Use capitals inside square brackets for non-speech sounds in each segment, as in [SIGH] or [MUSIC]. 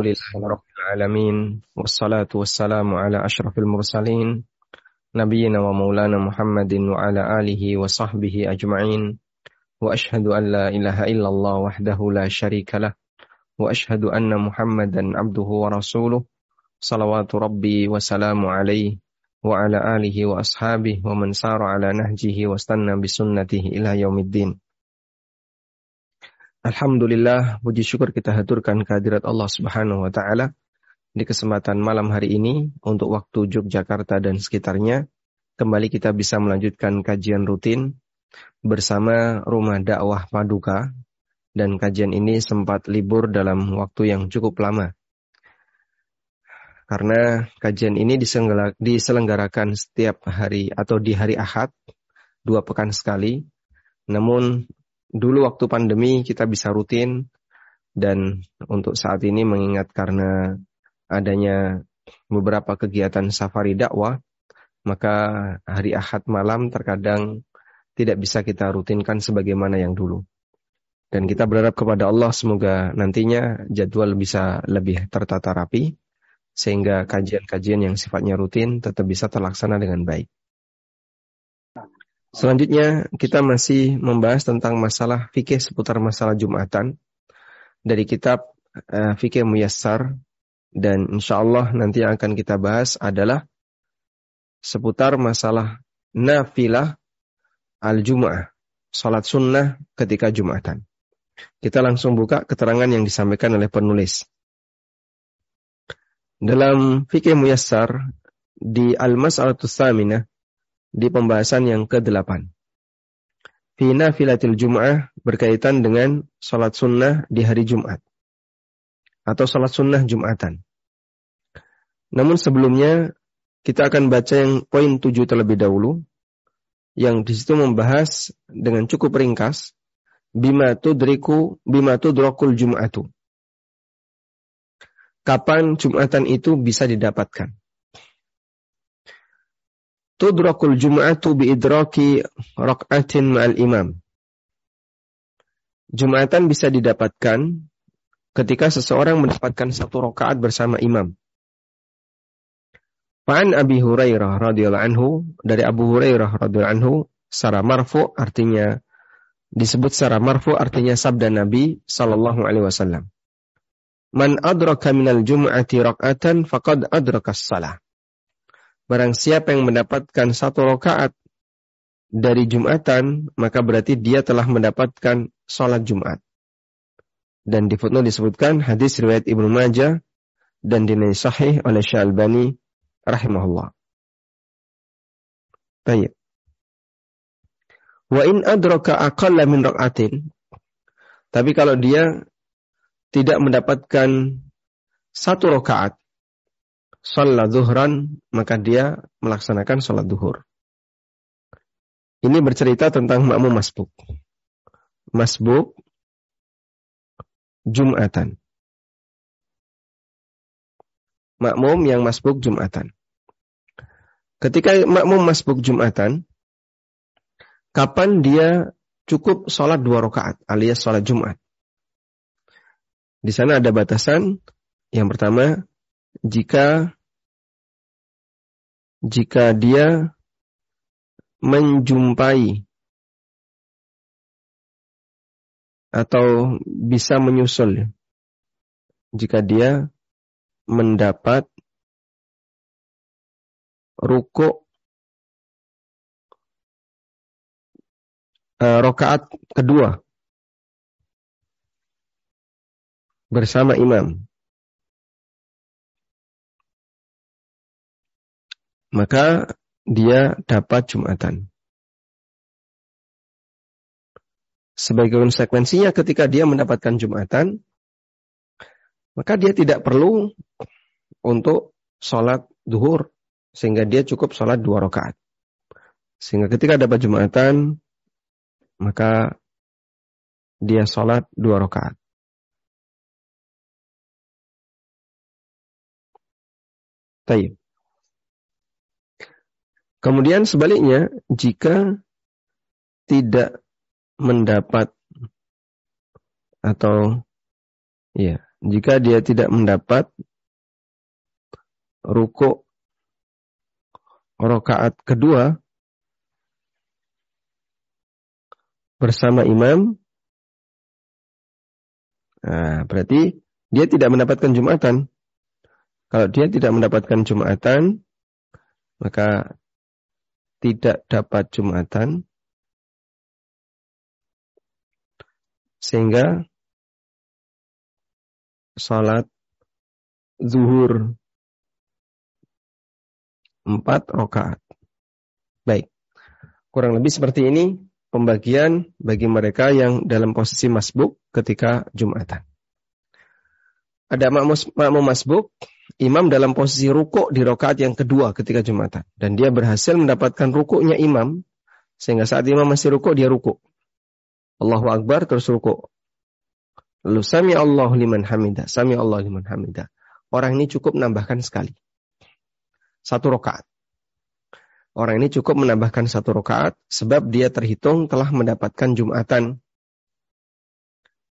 لله رب العالمين والصلاة والسلام على أشرف المرسلين نبينا ومولانا محمد وعلى آله وصحبه أجمعين. وأشهد أن لا إله إلا الله وحده لا شريك له وأشهد أن محمدا عبده ورسوله صلوات ربي وسلام عليه وعلى آله وأصحابه ومن سار على نهجه واستنى بسنته إلى يوم الدين. Alhamdulillah, puji syukur kita haturkan kehadirat Allah Subhanahu wa taala di kesempatan malam hari ini untuk waktu Yogyakarta dan sekitarnya. Kembali kita bisa melanjutkan kajian rutin bersama Rumah Dakwah Paduka dan kajian ini sempat libur dalam waktu yang cukup lama. Karena kajian ini diselenggarakan setiap hari atau di hari Ahad, dua pekan sekali. Namun dulu waktu pandemi kita bisa rutin dan untuk saat ini mengingat karena adanya beberapa kegiatan safari dakwah, maka hari Ahad malam terkadang tidak bisa kita rutinkan sebagaimana yang dulu. Dan kita berharap kepada Allah semoga nantinya jadwal bisa lebih tertata rapi sehingga kajian-kajian yang sifatnya rutin tetap bisa terlaksana dengan baik. Selanjutnya kita masih membahas tentang masalah fikih seputar masalah Jumatan dari kitab uh, Fikih Muyassar dan insya Allah nanti yang akan kita bahas adalah seputar masalah nafilah al-jum'ah, salat sunnah ketika Jumatan. Kita langsung buka keterangan yang disampaikan oleh penulis. Dalam Fikih Muyassar di Al-Mas'alatus Saminah di pembahasan yang ke-8. Fina filatil Jum'ah berkaitan dengan sholat sunnah di hari Jumat. Atau sholat sunnah Jumatan. Namun sebelumnya kita akan baca yang poin 7 terlebih dahulu. Yang di situ membahas dengan cukup ringkas. Bima tudriku, bima tudrokul Jum'atu. Kapan Jumatan itu bisa didapatkan? Tudrakul jum'atu biidraki rak'atin ma'al imam. Jumatan bisa didapatkan ketika seseorang mendapatkan satu rakaat bersama imam. Fa'an Abi Hurairah radhiyallahu anhu dari Abu Hurairah radhiyallahu anhu secara marfu artinya disebut secara marfu artinya sabda Nabi sallallahu alaihi wasallam. Man adraka minal jum'ati rak'atan faqad adraka salah. Barang siapa yang mendapatkan satu rakaat dari Jumatan, maka berarti dia telah mendapatkan sholat Jumat. Dan di footnote disebutkan hadis riwayat Ibnu Majah dan dinilai sahih oleh Syalbani rahimahullah. Baik. Wa in adraka aqalla min rak'atin. Tapi kalau dia tidak mendapatkan satu rakaat sholat zuhran, maka dia melaksanakan sholat duhur. Ini bercerita tentang makmum masbuk. Masbuk Jumatan. Makmum yang masbuk Jumatan. Ketika makmum masbuk Jumatan, kapan dia cukup sholat dua rakaat alias sholat Jumat? Di sana ada batasan. Yang pertama, jika jika dia menjumpai atau bisa menyusul jika dia mendapat ruku uh, rokaat kedua bersama imam maka dia dapat Jumatan. Sebagai konsekuensinya ketika dia mendapatkan Jumatan, maka dia tidak perlu untuk sholat duhur, sehingga dia cukup sholat dua rakaat. Sehingga ketika dapat Jumatan, maka dia sholat dua rakaat. Tayyip. Kemudian sebaliknya, jika tidak mendapat atau ya jika dia tidak mendapat ruku rokaat kedua bersama imam, nah, berarti dia tidak mendapatkan jumatan. Kalau dia tidak mendapatkan jumatan, maka tidak dapat jumatan, sehingga salat zuhur empat rakaat. Baik. Kurang lebih seperti ini pembagian bagi mereka yang dalam posisi masbuk ketika Jumatan. Ada makmum masbuk, imam dalam posisi rukuk di rakaat yang kedua ketika Jumatan. Dan dia berhasil mendapatkan rukuknya imam, sehingga saat imam masih rukuk, dia rukuk. Allahu Akbar terus rukuk. Lalu sami Allah liman hamida, sami Allah liman hamida. Orang ini cukup menambahkan sekali satu rakaat. Orang ini cukup menambahkan satu rakaat sebab dia terhitung telah mendapatkan jumatan.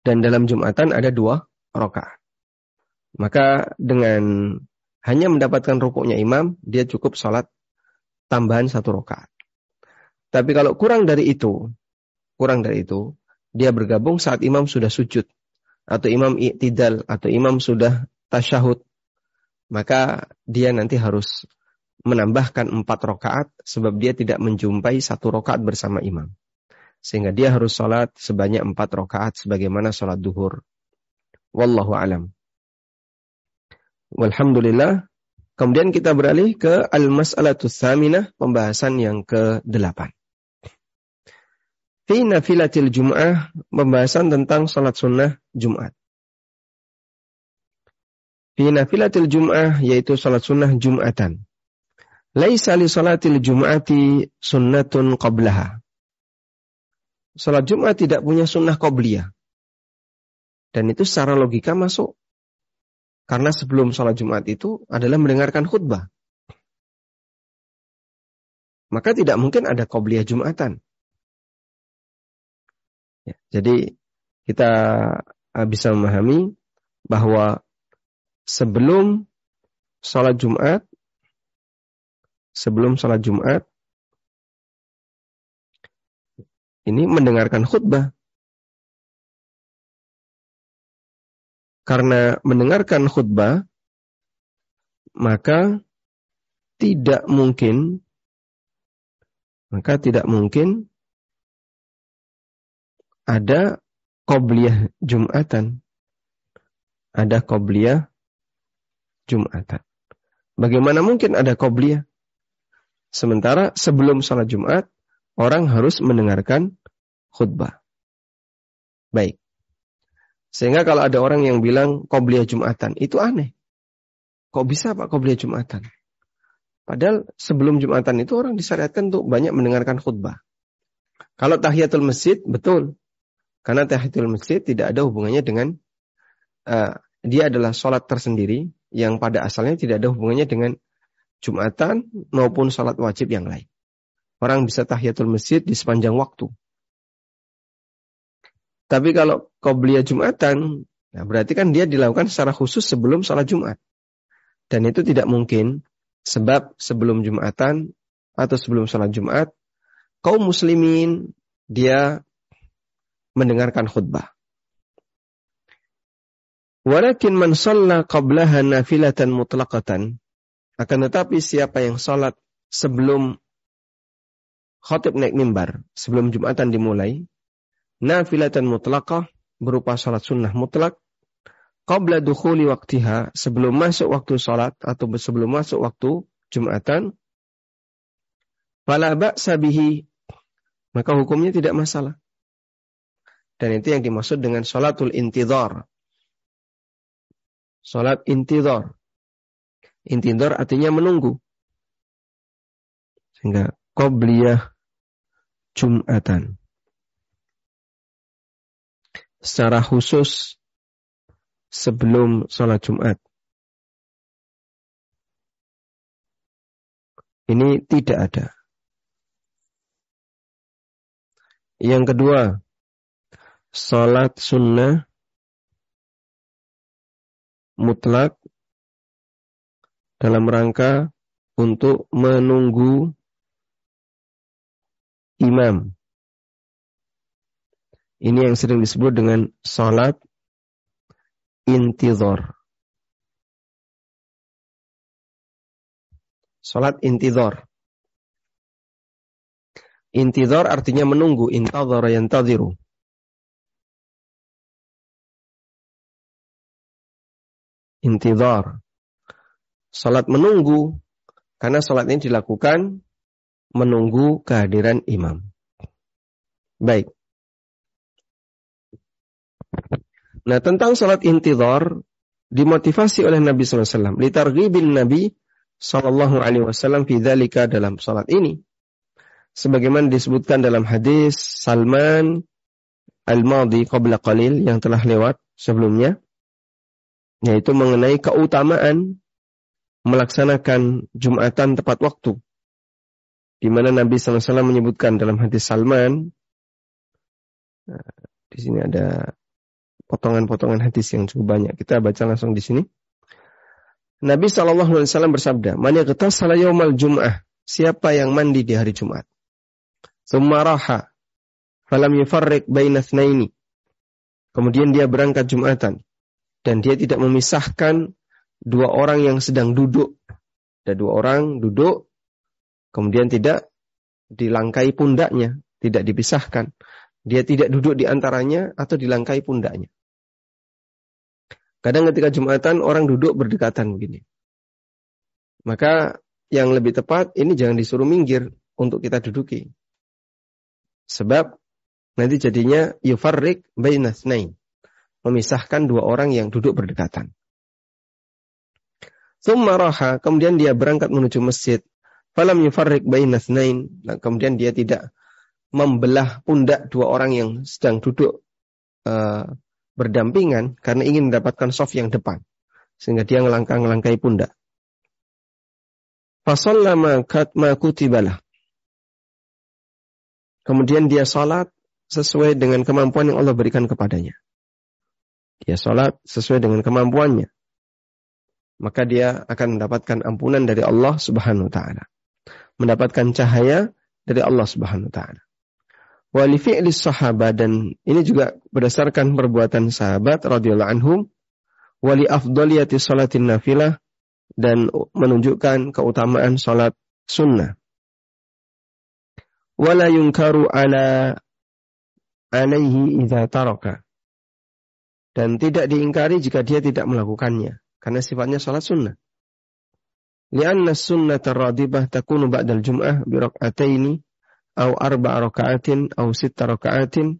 Dan dalam jumatan ada dua rakaat. Maka dengan hanya mendapatkan rukuknya imam, dia cukup sholat tambahan satu rakaat. Tapi kalau kurang dari itu, kurang dari itu, dia bergabung saat imam sudah sujud atau imam i'tidal atau imam sudah tasyahud, maka dia nanti harus menambahkan empat rokaat sebab dia tidak menjumpai satu rokaat bersama imam. Sehingga dia harus sholat sebanyak empat rokaat sebagaimana sholat duhur. Wallahu alam. Walhamdulillah. Kemudian kita beralih ke al-mas'alatus saminah, pembahasan yang ke-8. Fi nafilatil jum'ah, pembahasan tentang sholat sunnah Jumat. Fi nafilatil jum'ah, yaitu sholat sunnah Jumatan. Laisa li salatil jum'ati sunnatun qablaha. Salat Jumat tidak punya sunnah qobliyah. Dan itu secara logika masuk. Karena sebelum salat Jumat itu adalah mendengarkan khutbah. Maka tidak mungkin ada qobliyah Jumatan. Ya, jadi kita ah, bisa memahami bahwa sebelum sholat Jumat sebelum sholat Jumat ini mendengarkan khutbah. Karena mendengarkan khutbah, maka tidak mungkin, maka tidak mungkin ada qobliyah Jumatan. Ada qobliyah Jumatan. Bagaimana mungkin ada qobliyah? Sementara sebelum sholat Jumat, orang harus mendengarkan khutbah. Baik. Sehingga kalau ada orang yang bilang qobliyah Jumatan, itu aneh. Kok bisa Pak qobliyah Jumatan? Padahal sebelum Jumatan itu orang disyariatkan untuk banyak mendengarkan khutbah. Kalau tahiyatul masjid, betul. Karena tahiyatul masjid tidak ada hubungannya dengan, uh, dia adalah sholat tersendiri yang pada asalnya tidak ada hubungannya dengan Jumatan maupun salat wajib yang lain. Orang bisa tahiyatul masjid di sepanjang waktu. Tapi kalau qobliyah Jumatan, nah berarti kan dia dilakukan secara khusus sebelum salat Jumat. Dan itu tidak mungkin sebab sebelum Jumatan atau sebelum salat Jumat, kaum muslimin dia mendengarkan khutbah. Walakin man shalla qablaha nafilatan mutlaqatan akan tetapi siapa yang sholat sebelum khotib naik mimbar, sebelum Jumatan dimulai, nafilatan mutlaqah berupa sholat sunnah mutlak, qabla dukhuli waktiha, sebelum masuk waktu sholat atau sebelum masuk waktu Jumatan, fala ba'sa bihi, maka hukumnya tidak masalah. Dan itu yang dimaksud dengan sholatul intidhar. Sholat intidhar. Intidor artinya menunggu. Sehingga qobliyah Jumatan. Secara khusus sebelum sholat Jumat. Ini tidak ada. Yang kedua, sholat sunnah mutlak dalam rangka untuk menunggu imam. Ini yang sering disebut dengan salat intizor. Salat intizor. Intizor artinya menunggu, intazara yantaziru. Intizar. Salat menunggu karena salat ini dilakukan menunggu kehadiran imam. Baik. Nah, tentang salat intidhar dimotivasi oleh Nabi SAW. Litarghibil Nabi Sallallahu Alaihi Wasallam fi dalam salat ini. Sebagaimana disebutkan dalam hadis Salman Al-Madi qabla qalil yang telah lewat sebelumnya. Yaitu mengenai keutamaan melaksanakan Jumatan tepat waktu. Di mana Nabi SAW menyebutkan dalam hadis Salman, nah, di sini ada potongan-potongan hadis yang cukup banyak. Kita baca langsung di sini. Nabi SAW bersabda, "Man yaghtasala yaumal jum'ah?" Siapa yang mandi di hari Jumat? Tsumma falam yufarriq baina Kemudian dia berangkat Jumatan dan dia tidak memisahkan dua orang yang sedang duduk. Ada dua orang duduk, kemudian tidak dilangkai pundaknya, tidak dipisahkan. Dia tidak duduk di antaranya atau dilangkai pundaknya. Kadang ketika Jumatan orang duduk berdekatan begini. Maka yang lebih tepat ini jangan disuruh minggir untuk kita duduki. Sebab nanti jadinya yufarrik bainasnain. Memisahkan dua orang yang duduk berdekatan. Thumma raha, kemudian dia berangkat menuju masjid. Falam yufarrik bainasnain. Nah, kemudian dia tidak membelah pundak dua orang yang sedang duduk uh, berdampingan karena ingin mendapatkan soft yang depan. Sehingga dia ngelangkah-ngelangkai pundak. Fasallama katma kutibalah. Kemudian dia salat sesuai dengan kemampuan yang Allah berikan kepadanya. Dia salat sesuai dengan kemampuannya maka dia akan mendapatkan ampunan dari Allah Subhanahu wa taala. Mendapatkan cahaya dari Allah Subhanahu wa taala. Wali fi'li sahabat dan ini juga berdasarkan perbuatan sahabat radhiyallahu anhum wali afdaliyati salatin nafilah dan menunjukkan keutamaan salat sunnah. Wala yunkaru ala alaihi idza taraka. Dan tidak diingkari jika dia tidak melakukannya. Karena sifatnya salat sunnah. Lianna sunnah radibah takunu ba'dal jum'ah bi raka'ataini au arba raka'atin au sitta raka'atin.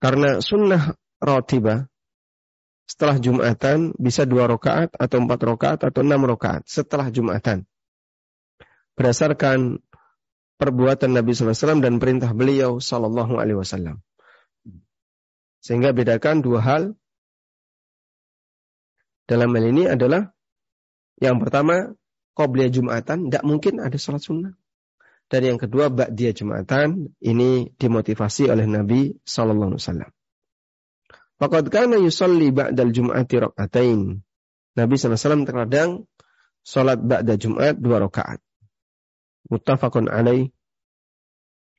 Karena sunnah ratibah setelah Jumatan bisa dua rakaat atau empat rakaat atau enam rakaat setelah Jumatan. Berdasarkan perbuatan Nabi SAW dan perintah beliau Sallallahu Alaihi Wasallam. Sehingga bedakan dua hal dalam hal ini adalah yang pertama, qobliyah Jumatan, tidak mungkin ada sholat sunnah. Dan yang kedua, ba'diyah Jumatan, ini dimotivasi oleh Nabi Sallallahu Alaihi Wasallam. Faqad kana yusalli ba'dal Jum'ati rak'atain. Nabi SAW terkadang sholat ba'da Jum'at dua rakaat. Muttafaqun alaih.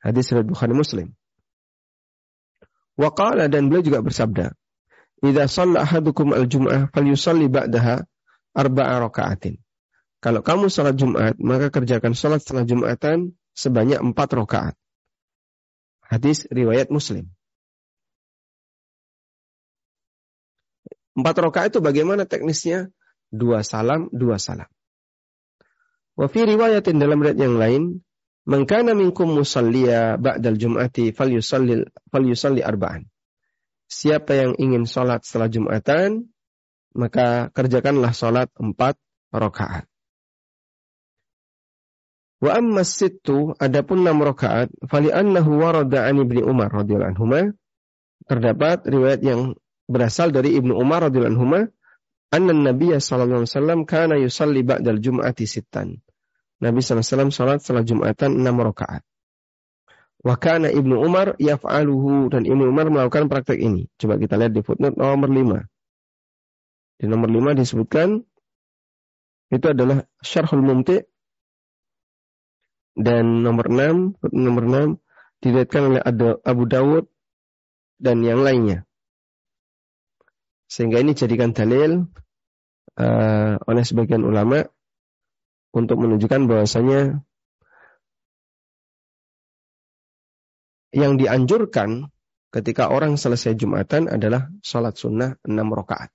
Hadis riwayat Bukhari Muslim. Waqala dan beliau juga bersabda, Idza shalla ahadukum al-jum'ah falyusalli ba'daha arba'a raka'atin. Kalau kamu salat Jumat, maka kerjakan salat setelah Jumatan sebanyak empat rakaat. Hadis riwayat Muslim. Empat rakaat itu bagaimana teknisnya? Dua salam, dua salam. Wa fi riwayatin dalam riwayat yang lain, "Man kana minkum musalliya ba'dal jum'ati falyusalli falyusalli arba'an." siapa yang ingin sholat setelah Jumatan, maka kerjakanlah sholat empat rakaat. Wa amma sittu adapun enam rakaat fali annahu warada an ibni Umar radhiyallahu anhu terdapat riwayat yang berasal dari Ibnu Umar radhiyallahu anhu anna Nabi sallallahu alaihi wasallam kana yusalli ba'dal jum'ati sittan. Nabi sallallahu alaihi wasallam salat setelah Jumatan enam rakaat. Wakana Ibnu Umar yaf'aluhu dan Ibnu Umar melakukan praktek ini. Coba kita lihat di footnote nomor 5. Di nomor lima disebutkan itu adalah Syarhul Mumti dan nomor enam nomor enam diriwayatkan oleh Abu Dawud dan yang lainnya. Sehingga ini jadikan dalil uh, oleh sebagian ulama untuk menunjukkan bahwasanya yang dianjurkan ketika orang selesai Jumatan adalah salat sunnah enam rakaat.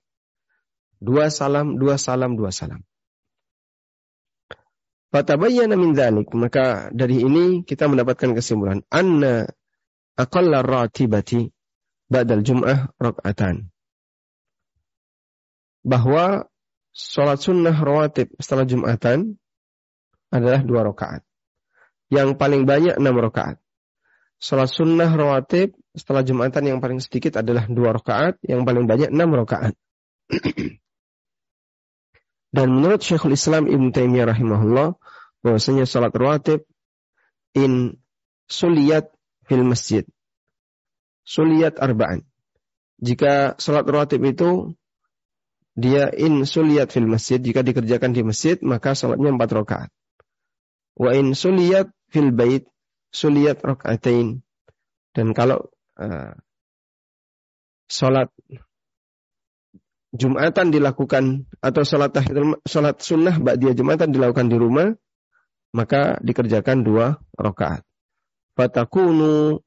Dua salam, dua salam, dua salam. Fatabayyana min dzalik, maka dari ini kita mendapatkan kesimpulan anna aqalla ratibati ba'dal jum'ah raka'atan bahwa sholat sunnah rawatib setelah Jumatan adalah dua rakaat. Yang paling banyak enam rakaat. Sholat sunnah rawatib setelah Jumatan yang paling sedikit adalah dua rakaat, yang paling banyak enam rakaat. [CLEARS THROAT] Dan menurut Syekhul Islam Ibn Taimiyah rahimahullah, bahwasanya sholat rawatib in suliyat fil masjid. Suliyat arba'an. Jika sholat rawatib itu dia in suliyat fil masjid jika dikerjakan di masjid maka salatnya empat rakaat. Wa in suliyat fil bait suliyat rakaatain. Dan kalau uh, salat Jumatan dilakukan atau salat tahiyatul salat sunnah ba'diyah Jumatan dilakukan di rumah maka dikerjakan dua rakaat. Fatakunu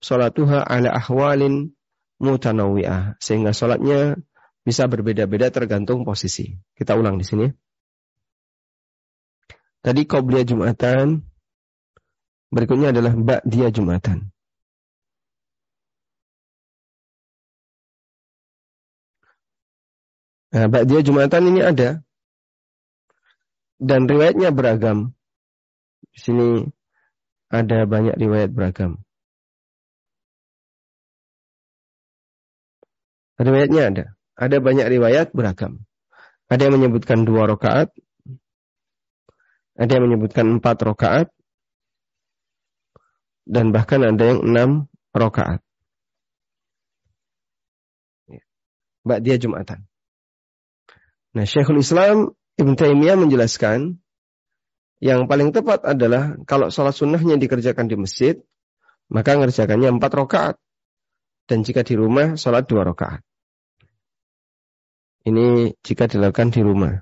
salatuha ala ahwalin mutanawwi'ah sehingga salatnya bisa berbeda-beda tergantung posisi. Kita ulang di sini. Tadi qobliyah Jumatan, berikutnya adalah ba'diyah Jumatan. Nah, ba'diyah Jumatan ini ada dan riwayatnya beragam. Di sini ada banyak riwayat beragam. Riwayatnya ada. Ada banyak riwayat beragam. Ada yang menyebutkan dua rakaat, ada yang menyebutkan empat rakaat, dan bahkan ada yang enam rakaat. Mbak dia Jumatan. Nah, Syekhul Islam Ibn Taimiyah menjelaskan yang paling tepat adalah kalau sholat sunnahnya dikerjakan di masjid, maka mengerjakannya empat rakaat. Dan jika di rumah, sholat dua rakaat. Ini jika dilakukan di rumah.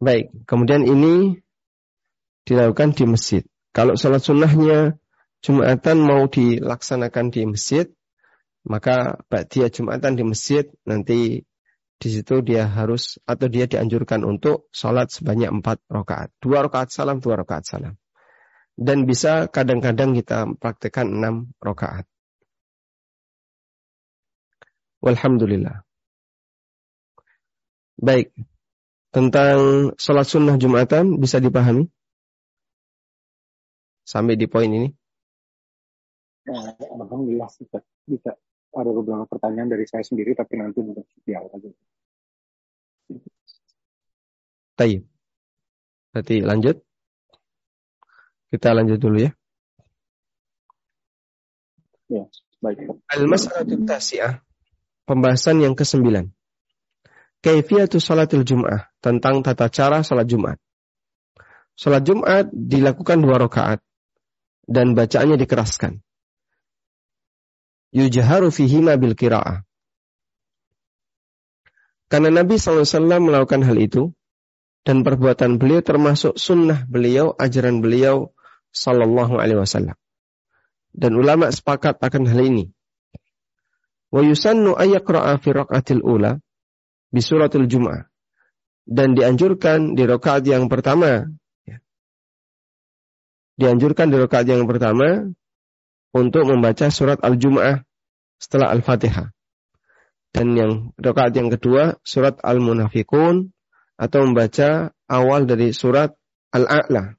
Baik, kemudian ini dilakukan di masjid. Kalau sholat sunnahnya Jumatan mau dilaksanakan di masjid, maka dia Jumatan di masjid nanti di situ dia harus atau dia dianjurkan untuk sholat sebanyak empat rakaat, dua rakaat salam, dua rakaat salam dan bisa kadang-kadang kita praktekkan enam rakaat. Walhamdulillah. Baik. Tentang sholat sunnah Jumatan bisa dipahami? Sampai di poin ini. Nah, Alhamdulillah bisa. Ada beberapa pertanyaan dari saya sendiri tapi nanti untuk di awal aja. Tayyip. Berarti lanjut. Kita lanjut dulu ya. Ya, baik. Al-mas'alatu tasi'ah. Pembahasan yang kesembilan. Kaifiyatu salatil jum'ah. Tentang tata cara salat Jumat. Salat Jumat dilakukan dua rakaat. Dan bacaannya dikeraskan. Yujaharu fihima bil kira'ah. Karena Nabi SAW melakukan hal itu, dan perbuatan beliau termasuk sunnah beliau, ajaran beliau sallallahu alaihi wasallam. Dan ulama sepakat akan hal ini. Wa yusannu ayyaqra'a fi raq'atil ula bi suratul Jum'ah. Dan dianjurkan di rakaat yang pertama ya. Dianjurkan di rakaat yang pertama untuk membaca surat Al-Jum'ah setelah Al-Fatihah. Dan yang rakaat yang kedua surat Al-Munafikun atau membaca awal dari surat Al-A'la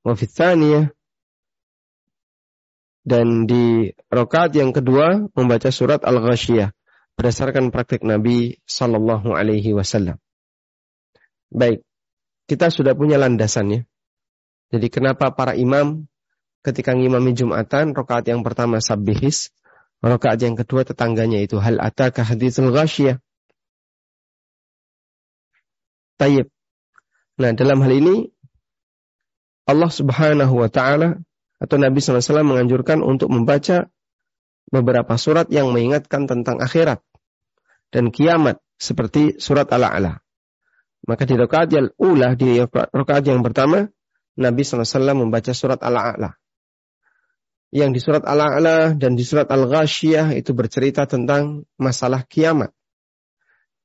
wa dan di rokaat yang kedua membaca surat Al-Ghashiyah berdasarkan praktik Nabi Sallallahu Alaihi Wasallam. Baik, kita sudah punya landasannya. Jadi kenapa para imam ketika ngimami Jumatan rokaat yang pertama sabbihis, Rakaat yang kedua tetangganya itu hal ataka haditsul ghasyiyah. Tayyib. Nah, dalam hal ini Allah Subhanahu wa taala atau Nabi SAW menganjurkan untuk membaca beberapa surat yang mengingatkan tentang akhirat dan kiamat seperti surat Al-A'la. Maka di rakaat yang ula di rakaat yang pertama Nabi SAW membaca surat Al-A'la yang di surat Al-A'la dan di surat Al-Ghashiyah itu bercerita tentang masalah kiamat.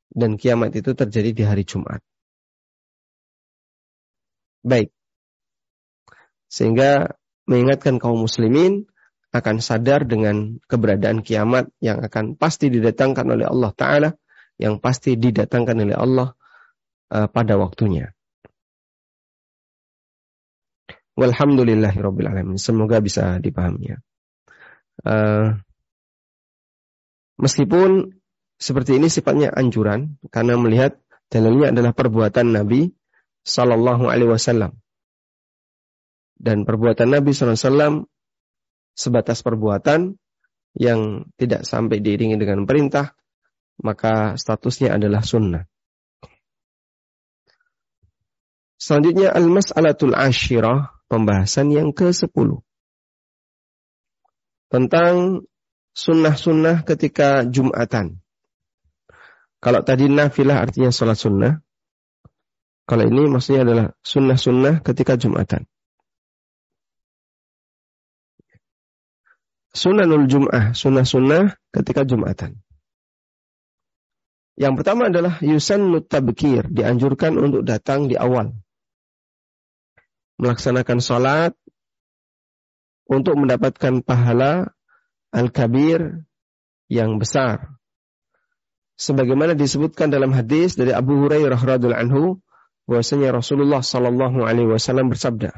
Dan kiamat itu terjadi di hari Jumat. Baik. Sehingga mengingatkan kaum muslimin akan sadar dengan keberadaan kiamat yang akan pasti didatangkan oleh Allah Ta'ala, yang pasti didatangkan oleh Allah uh, pada waktunya. Walhamdulillahirobbilalamin. Semoga bisa dipahami ya. Uh, meskipun seperti ini sifatnya anjuran karena melihat dalamnya adalah perbuatan Nabi Sallallahu Alaihi Wasallam dan perbuatan Nabi SAW sebatas perbuatan yang tidak sampai diiringi dengan perintah maka statusnya adalah sunnah. Selanjutnya al-mas'alatul ashirah pembahasan yang ke-10 tentang sunnah-sunnah ketika Jumatan. Kalau tadi nafilah artinya sholat sunnah. Kalau ini maksudnya adalah sunnah-sunnah ketika Jumatan. Sunnahul Jum'ah, sunnah-sunnah ketika Jumatan. Yang pertama adalah yusan tabkir, dianjurkan untuk datang di awal melaksanakan sholat untuk mendapatkan pahala al-kabir yang besar. Sebagaimana disebutkan dalam hadis dari Abu Hurairah radhiallahu anhu bahwasanya Rasulullah sallallahu alaihi wasallam bersabda,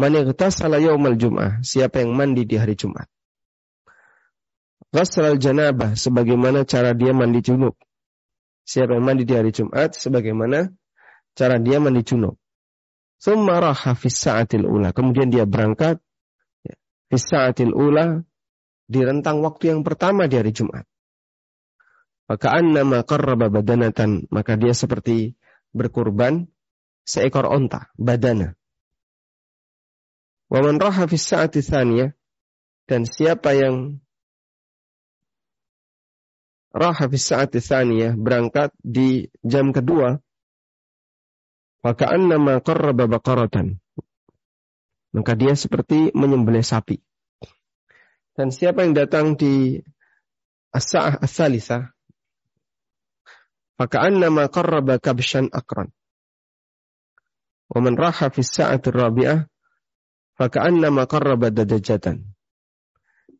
"Man ightasala yaumal jum'ah, siapa yang mandi di hari Jumat." Ghasral janabah sebagaimana cara dia mandi junub. Siapa yang mandi di hari Jumat sebagaimana cara dia mandi junub. Thumma raha fis sa'atil ula. Kemudian dia berangkat ya, fis sa'atil ula di rentang waktu yang pertama di hari Jumat. Maka annama qarraba badanatan, maka dia seperti berkurban seekor onta, badana. Wa man raha fis dan siapa yang raha fis sa'ati berangkat di jam kedua maka annama qarraba baqaratan. Maka dia seperti menyembelih sapi. Dan siapa yang datang di as-sa'ah as-salisah, maka annama qarraba kabshan akran. Wa man raha fi sa'ati rabi'ah, maka annama qarraba dadajatan.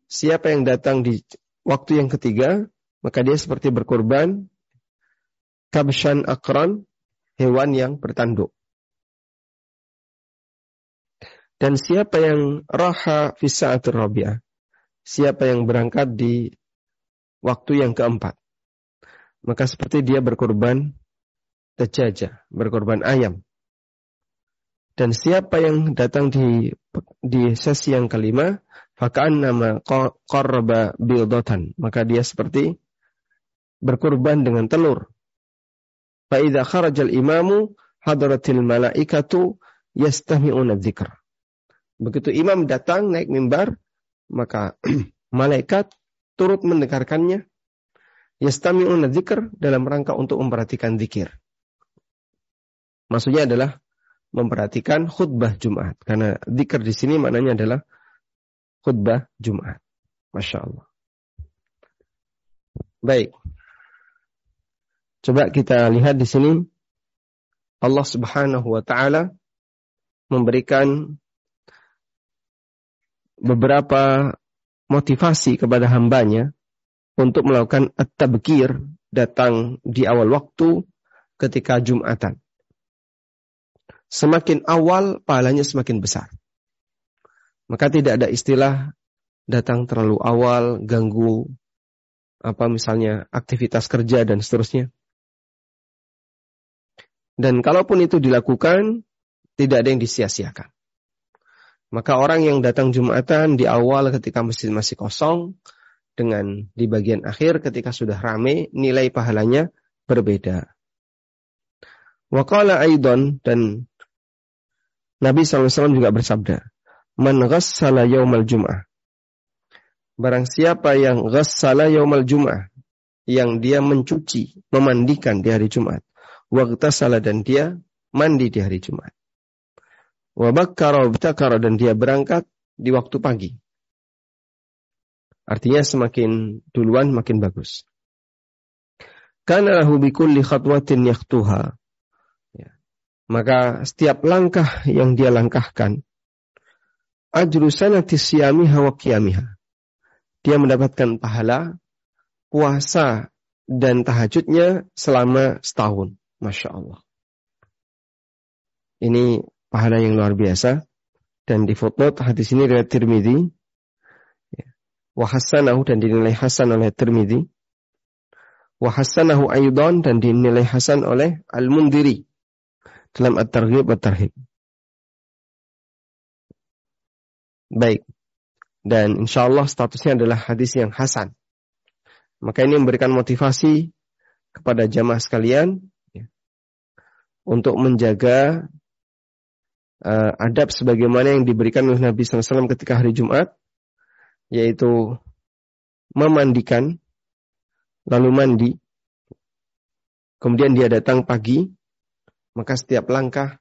Siapa yang datang di waktu yang ketiga, maka dia seperti berkorban kabshan akran, hewan yang bertanduk. Dan siapa yang raha fisa'atul rabi'ah? Siapa yang berangkat di waktu yang keempat? Maka seperti dia berkorban terjajah, berkorban ayam. Dan siapa yang datang di di sesi yang kelima, fakaan nama qarraba bildotan. Maka dia seperti berkorban dengan telur. Fa'idha kharajal imamu hadratil malaikatu yastami'una dzikr. Begitu imam datang naik mimbar, maka [CLEARS THROAT] malaikat turut mendengarkannya. Yastami'una dzikr dalam rangka untuk memperhatikan zikir. Maksudnya adalah memperhatikan khutbah Jumat. Karena zikir di sini maknanya adalah khutbah Jumat. Masya Allah. Baik. Coba kita lihat di sini Allah Subhanahu wa taala memberikan beberapa motivasi kepada hambanya untuk melakukan at-tabkir datang di awal waktu ketika Jumatan. Semakin awal pahalanya semakin besar. Maka tidak ada istilah datang terlalu awal, ganggu apa misalnya aktivitas kerja dan seterusnya. Dan kalaupun itu dilakukan, tidak ada yang disia-siakan. Maka orang yang datang Jumatan di awal ketika masjid masih kosong, dengan di bagian akhir ketika sudah rame, nilai pahalanya berbeda. Waqala Aidon dan Nabi SAW juga bersabda, Man ghassala yawmal jum'ah. Barang siapa yang ghassala yawmal jum'ah, yang dia mencuci, memandikan di hari Jumat. Salah dan dia mandi di hari Jumat. Wabakkara dan dia berangkat di waktu pagi. Artinya semakin duluan makin bagus. Karena lahu bikulli khatwatin yaktuha. Ya. Maka setiap langkah yang dia langkahkan, ajru sanati siyamiha wa. Dia mendapatkan pahala puasa dan tahajudnya selama setahun. Masya Allah. Ini pahala yang luar biasa. Dan di footnote hadis ini riwayat Tirmidzi. Ya. Wahasanahu dan dinilai hasan oleh Tirmidzi. Wahasanahu aydan dan dinilai hasan oleh Al-Mundiri. Dalam At-Targhib At-Tarhib. Baik. Dan insya Allah statusnya adalah hadis yang hasan. Maka ini memberikan motivasi kepada jamaah sekalian untuk menjaga uh, adab sebagaimana yang diberikan oleh Nabi SAW ketika hari Jumat, yaitu memandikan, lalu mandi, kemudian dia datang pagi, maka setiap langkah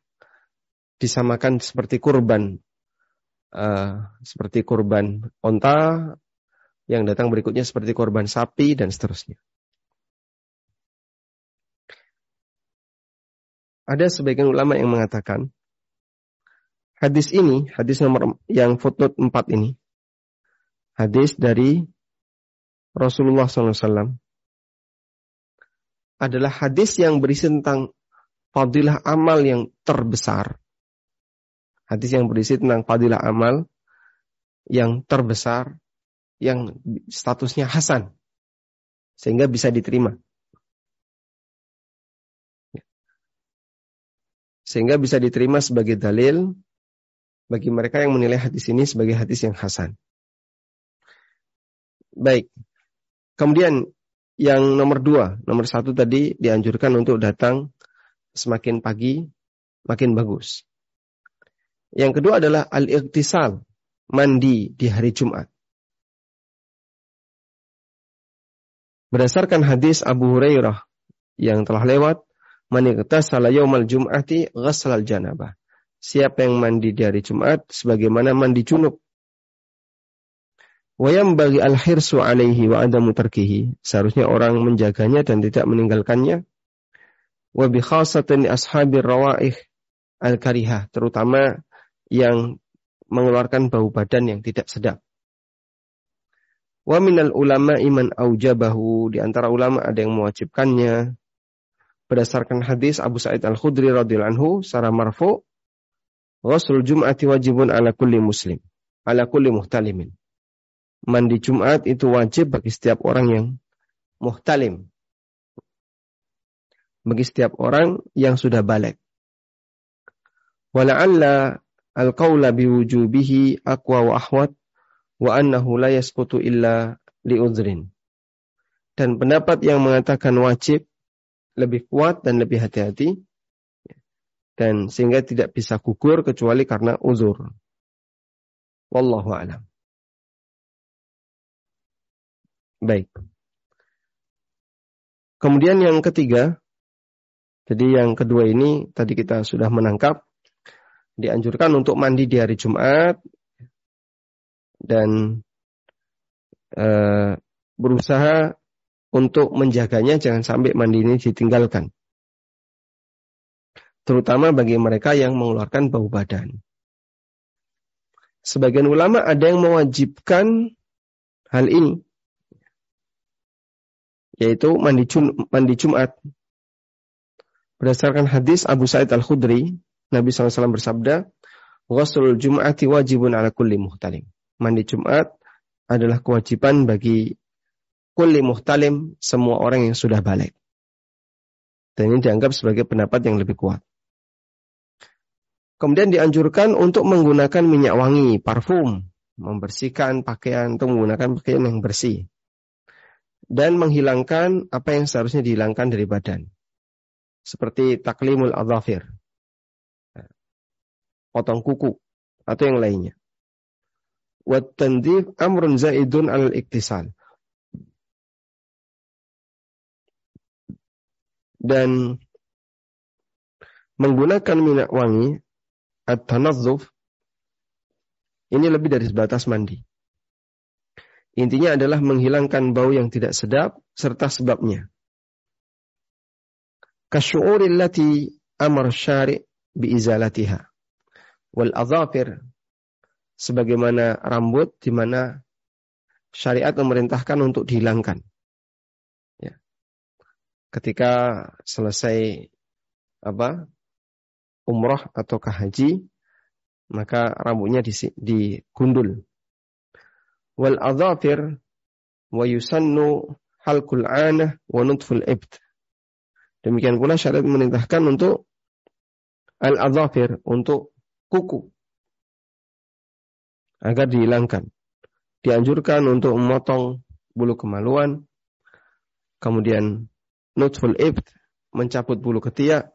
disamakan seperti kurban, uh, seperti kurban onta, yang datang berikutnya seperti korban sapi dan seterusnya. Ada sebagian ulama yang mengatakan Hadis ini, hadis nomor yang footnote 4 ini, hadis dari Rasulullah SAW adalah hadis yang berisi tentang fadilah amal yang terbesar. Hadis yang berisi tentang fadilah amal yang terbesar, yang statusnya hasan, sehingga bisa diterima. Sehingga bisa diterima sebagai dalil bagi mereka yang menilai hadis ini sebagai hadis yang hasan. Baik. Kemudian yang nomor dua, nomor satu tadi dianjurkan untuk datang semakin pagi, makin bagus. Yang kedua adalah al-iqtisal, mandi di hari Jumat. Berdasarkan hadis Abu Hurairah yang telah lewat, man iqtasala yaumal jum'ati ghaslal janabah siapa yang mandi di hari Jumat sebagaimana mandi junub. Wayam bagi al-hirsu alaihi wa adamu tarkihi. Seharusnya orang menjaganya dan tidak meninggalkannya. Wa bi khasatin ashabir rawaih al-karihah. Terutama yang mengeluarkan bau badan yang tidak sedap. Wa minal ulama iman aujabahu. Di antara ulama ada yang mewajibkannya. Berdasarkan hadis Abu Sa'id Al-Khudri radhiyallahu anhu secara marfu' Ghuslul Jum'ati wajibun ala kulli muslim. Ala kulli muhtalimin. Mandi Jumat itu wajib bagi setiap orang yang muhtalim. Bagi setiap orang yang sudah balik. Wala'alla al-qawla biwujubihi aqwa wa ahwat wa annahu la yasqutu illa li'udhrin. Dan pendapat yang mengatakan wajib lebih kuat dan lebih hati-hati dan sehingga tidak bisa gugur kecuali karena uzur. Wallahu a'lam. Baik. Kemudian yang ketiga, jadi yang kedua ini tadi kita sudah menangkap dianjurkan untuk mandi di hari Jumat dan e, berusaha untuk menjaganya jangan sampai mandi ini ditinggalkan terutama bagi mereka yang mengeluarkan bau badan. Sebagian ulama ada yang mewajibkan hal ini, yaitu mandi, mandi Jumat. Berdasarkan hadis Abu Sa'id Al-Khudri, Nabi SAW bersabda, Ghuslul Jum'ati wajibun ala kulli muhtalim. Mandi Jumat adalah kewajiban bagi kulli muhtalim, semua orang yang sudah balik. Dan ini dianggap sebagai pendapat yang lebih kuat. Kemudian dianjurkan untuk menggunakan minyak wangi, parfum, membersihkan pakaian atau menggunakan pakaian yang bersih. Dan menghilangkan apa yang seharusnya dihilangkan dari badan. Seperti taklimul adzafir. Potong kuku atau yang lainnya. Wat amrun zaidun al iktisal. Dan menggunakan minyak wangi at-tanazzuf ini lebih dari sebatas mandi. Intinya adalah menghilangkan bau yang tidak sedap serta sebabnya. Kasyu'uril lati amar syari' biizalatiha. Wal azafir sebagaimana rambut di mana syariat memerintahkan untuk dihilangkan. Ketika selesai apa umroh ataukah haji, maka rambutnya digundul. Wal adhafir wa yusannu halkul anah wa nutful ibt. Demikian pula syariat menintahkan untuk al adhafir untuk kuku agar dihilangkan. Dianjurkan untuk memotong bulu kemaluan, kemudian nutful ibt mencabut bulu ketiak,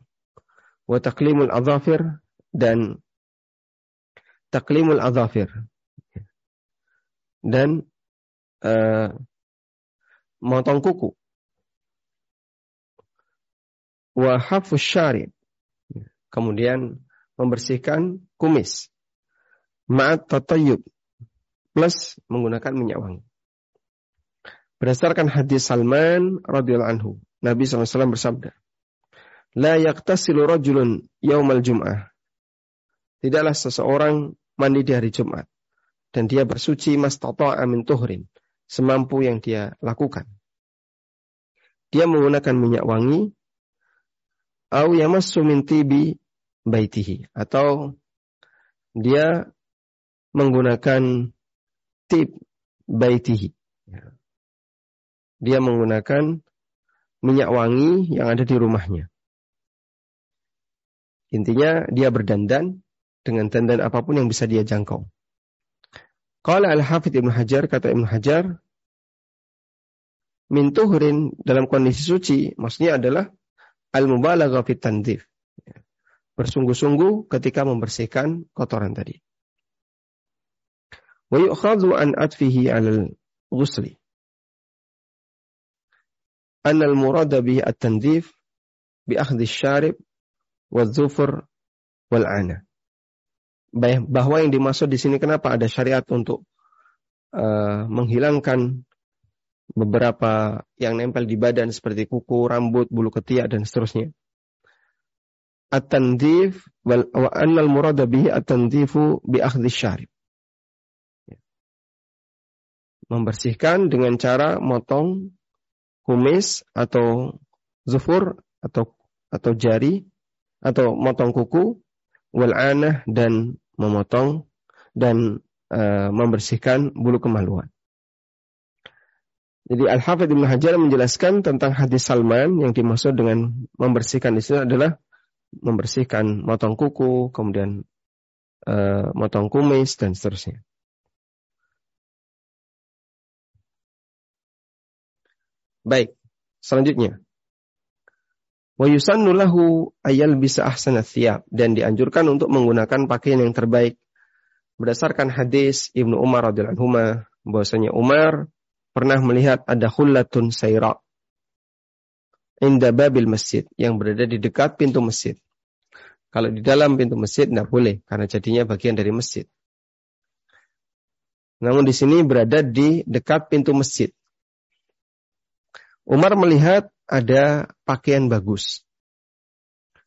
wa taklimul adhafir dan taklimul adhafir. Dan uh, motong kuku. Wa hafus syari kemudian membersihkan kumis. Ma'at tatayyub plus menggunakan minyak wangi. Berdasarkan hadis Salman radhiyallahu anhu Nabi SAW bersabda La yaktasilu rajulun yaumal jum'ah. Tidaklah seseorang mandi di hari Jumat. Dan dia bersuci mastata'a min tuhrin. Semampu yang dia lakukan. Dia menggunakan minyak wangi. Au yamassu min tibi baitihi. Atau dia menggunakan tib baitihi. Dia menggunakan minyak wangi yang ada di rumahnya. Intinya dia berdandan dengan dandan apa pun yang bisa dia jangkau. Kalau Al-Hafidh Ibn Hajar, kata Ibn Hajar, min tuhrin dalam kondisi suci, maksudnya adalah al-mubalagha fit tandif. Bersungguh-sungguh ketika membersihkan kotoran tadi. Wa yu'khadhu an atfihi al-ghusli. Bihi at-tandif bi akhdhi syarib wadzufur wal ana. Bahwa yang dimaksud di sini kenapa ada syariat untuk uh, menghilangkan beberapa yang nempel di badan seperti kuku, rambut, bulu ketiak dan seterusnya. At-tandif wal wa annal murada bihi at-tandifu bi akhdhi syarib. Membersihkan dengan cara motong kumis atau zufur atau atau jari atau motong kuku, wal anah dan memotong dan uh, membersihkan bulu kemaluan. Jadi Al-Hafidh Ibn Hajar menjelaskan tentang hadis Salman yang dimaksud dengan membersihkan di sini adalah membersihkan motong kuku, kemudian uh, motong kumis dan seterusnya. Baik, selanjutnya. Wa yusannu lahu ayal bisa ahsana dan dianjurkan untuk menggunakan pakaian yang terbaik. Berdasarkan hadis Ibnu Umar radhiyallahu anhu bahwasanya Umar pernah melihat ada khullatun sayra inda babil masjid yang berada di dekat pintu masjid. Kalau di dalam pintu masjid tidak boleh karena jadinya bagian dari masjid. Namun di sini berada di dekat pintu masjid. Umar melihat ada pakaian bagus.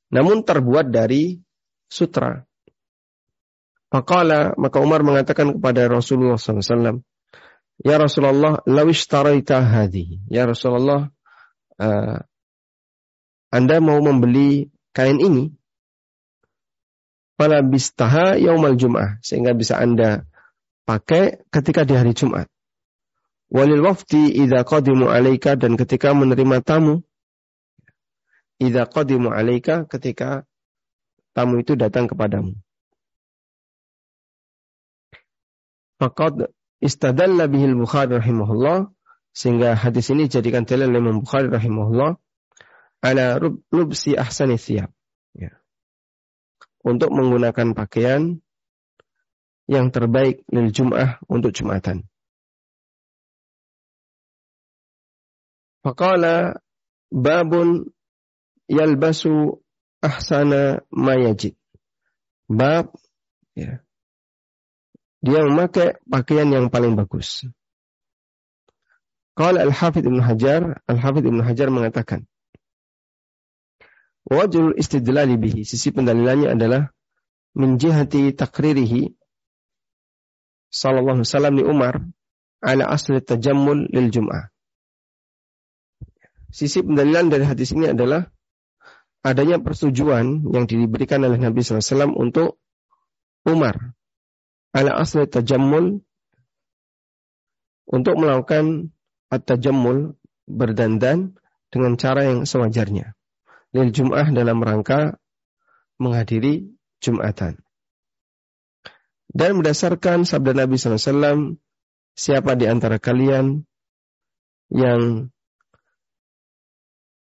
Namun terbuat dari sutra. Maka maka Umar mengatakan kepada Rasulullah SAW, Ya Rasulullah, lawish taraita hadi. Ya Rasulullah, uh, Anda mau membeli kain ini, Fala bistaha yaumal jum'ah. Sehingga bisa Anda pakai ketika di hari Jumat. Walil wafdi idza qadimu alaika dan ketika menerima tamu. Idza qadimu alaika ketika tamu itu datang kepadamu. Faqad istadalla bihil Bukhari rahimahullah sehingga hadis ini jadikan dalil Imam Bukhari rahimahullah ala lubsi ahsani thiyab. Ya. Untuk menggunakan pakaian yang terbaik lil Jum'ah untuk Jumatan. Faqala babun yalbasu ahsana mayajid. Bab ya, dia memakai pakaian yang paling bagus. Kalau Al-Hafidh Ibn Hajar, Al-Hafidh Ibn Hajar mengatakan, Wajul istidlali bihi, sisi pendalilannya adalah menjihati takririhi sallallahu alaihi wasallam li Umar ala asli tajammul lil Jum'ah. Sisi pendalilan dari hadis ini adalah adanya persetujuan yang diberikan oleh Nabi SAW untuk Umar ala asli tajammul untuk melakukan at-tajammul berdandan dengan cara yang sewajarnya. Lil Jum'ah dalam rangka menghadiri Jumatan. Dan berdasarkan sabda Nabi SAW, siapa di antara kalian yang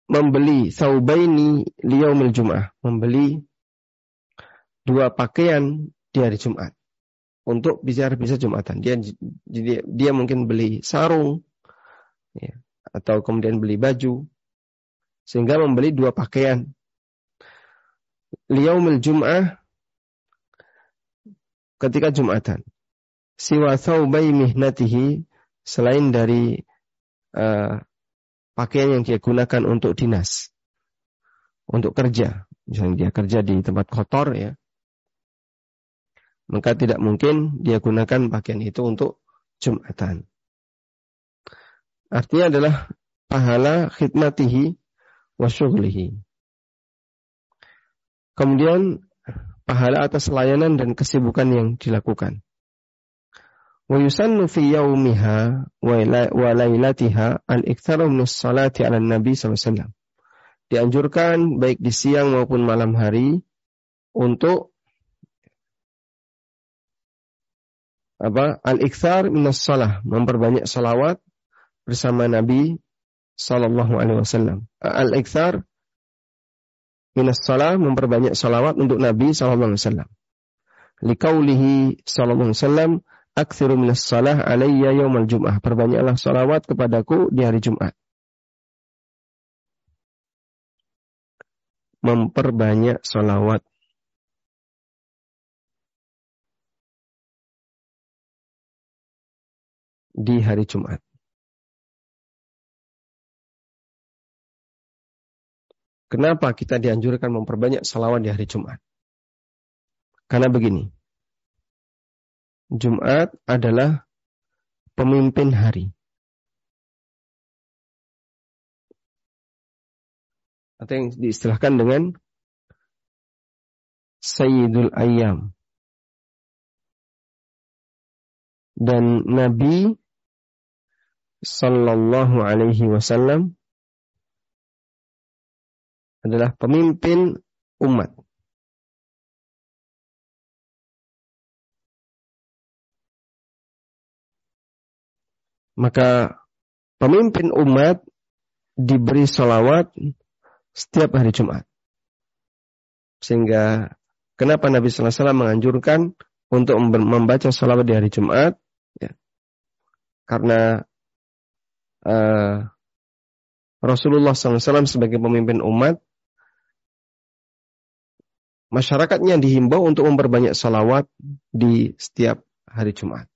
membeli saubaini liyaumil Jum'ah, membeli dua pakaian di hari Jumat untuk bisa bisa jumatan. Dia dia, dia mungkin beli sarung ya, atau kemudian beli baju sehingga membeli dua pakaian. Liyaumil jum'ah ketika jumatan. Siwa thawbai mihnatihi selain dari uh, pakaian yang dia gunakan untuk dinas. Untuk kerja. Misalnya dia kerja di tempat kotor ya maka tidak mungkin dia gunakan pakaian itu untuk Jumatan. Artinya adalah pahala khidmatihi wa syughlihi. Kemudian pahala atas layanan dan kesibukan yang dilakukan. Wa yusannu fi yaumiha wa lailatiha al-iktsaru min salati 'ala nabi sallallahu Dianjurkan baik di siang maupun malam hari untuk apa al-iktsar minas salah, memperbanyak salawat bersama Nabi sallallahu alaihi wasallam. Al-iktsar minas salah, memperbanyak salawat untuk Nabi sallallahu alaihi wasallam. Liqaulihi sallallahu alaihi wasallam, "Aktsiru minas salah alayya yaumal jum'ah." Perbanyaklah salawat kepadaku di hari Jumat. Memperbanyak salawat di hari Jumat. Kenapa kita dianjurkan memperbanyak salawat di hari Jumat? Karena begini. Jumat adalah pemimpin hari. Atau yang diistilahkan dengan Sayyidul Ayyam. Dan Nabi Sallallahu Alaihi Wasallam adalah pemimpin umat. Maka pemimpin umat diberi salawat setiap hari Jumat. Sehingga kenapa Nabi Wasallam menganjurkan untuk membaca salawat di hari Jumat? Ya. Karena uh, Rasulullah SAW sebagai pemimpin umat, masyarakatnya dihimbau untuk memperbanyak salawat di setiap hari Jumat.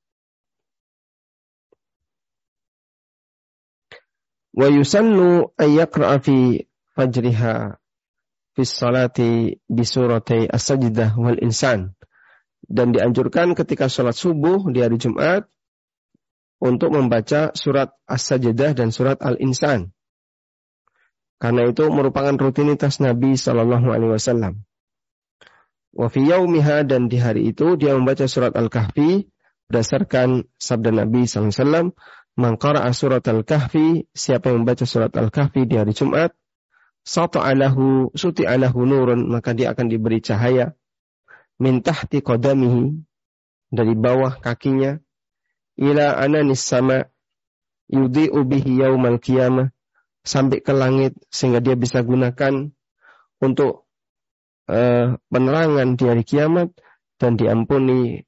Wa yusannu ayyaqra'a fi fajriha fi salati bi surati as-sajdah wal insan. Dan dianjurkan ketika sholat subuh di hari Jumat untuk membaca surat As-Sajdah dan surat Al-Insan. Karena itu merupakan rutinitas Nabi Shallallahu Alaihi Wasallam. Wa yaumiha dan di hari itu dia membaca surat Al-Kahfi berdasarkan sabda Nabi Alaihi Wasallam. Mangkara surat Al-Kahfi, siapa yang membaca surat Al-Kahfi di hari Jumat, sata'alahu suti'alahu nurun maka dia akan diberi cahaya min tahti qadamihi dari bawah kakinya ila ananis sama yudhi'u bihi yaumal qiyamah sampai ke langit sehingga dia bisa gunakan untuk uh, penerangan di hari kiamat dan diampuni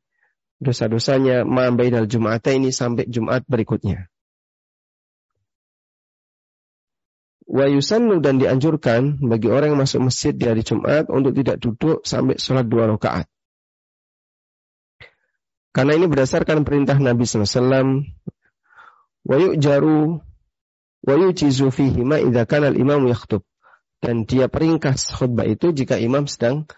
dosa-dosanya ma bainal jum'ata ini sampai Jumat berikutnya. Wa yusannu dan dianjurkan bagi orang yang masuk masjid di hari Jumat untuk tidak duduk sampai sholat dua rakaat. Karena ini berdasarkan perintah Nabi SAW. Wa yu'jaru wa yujizu fihi ma idza kana al-imam yakhtub. Dan dia peringkas khutbah itu jika imam sedang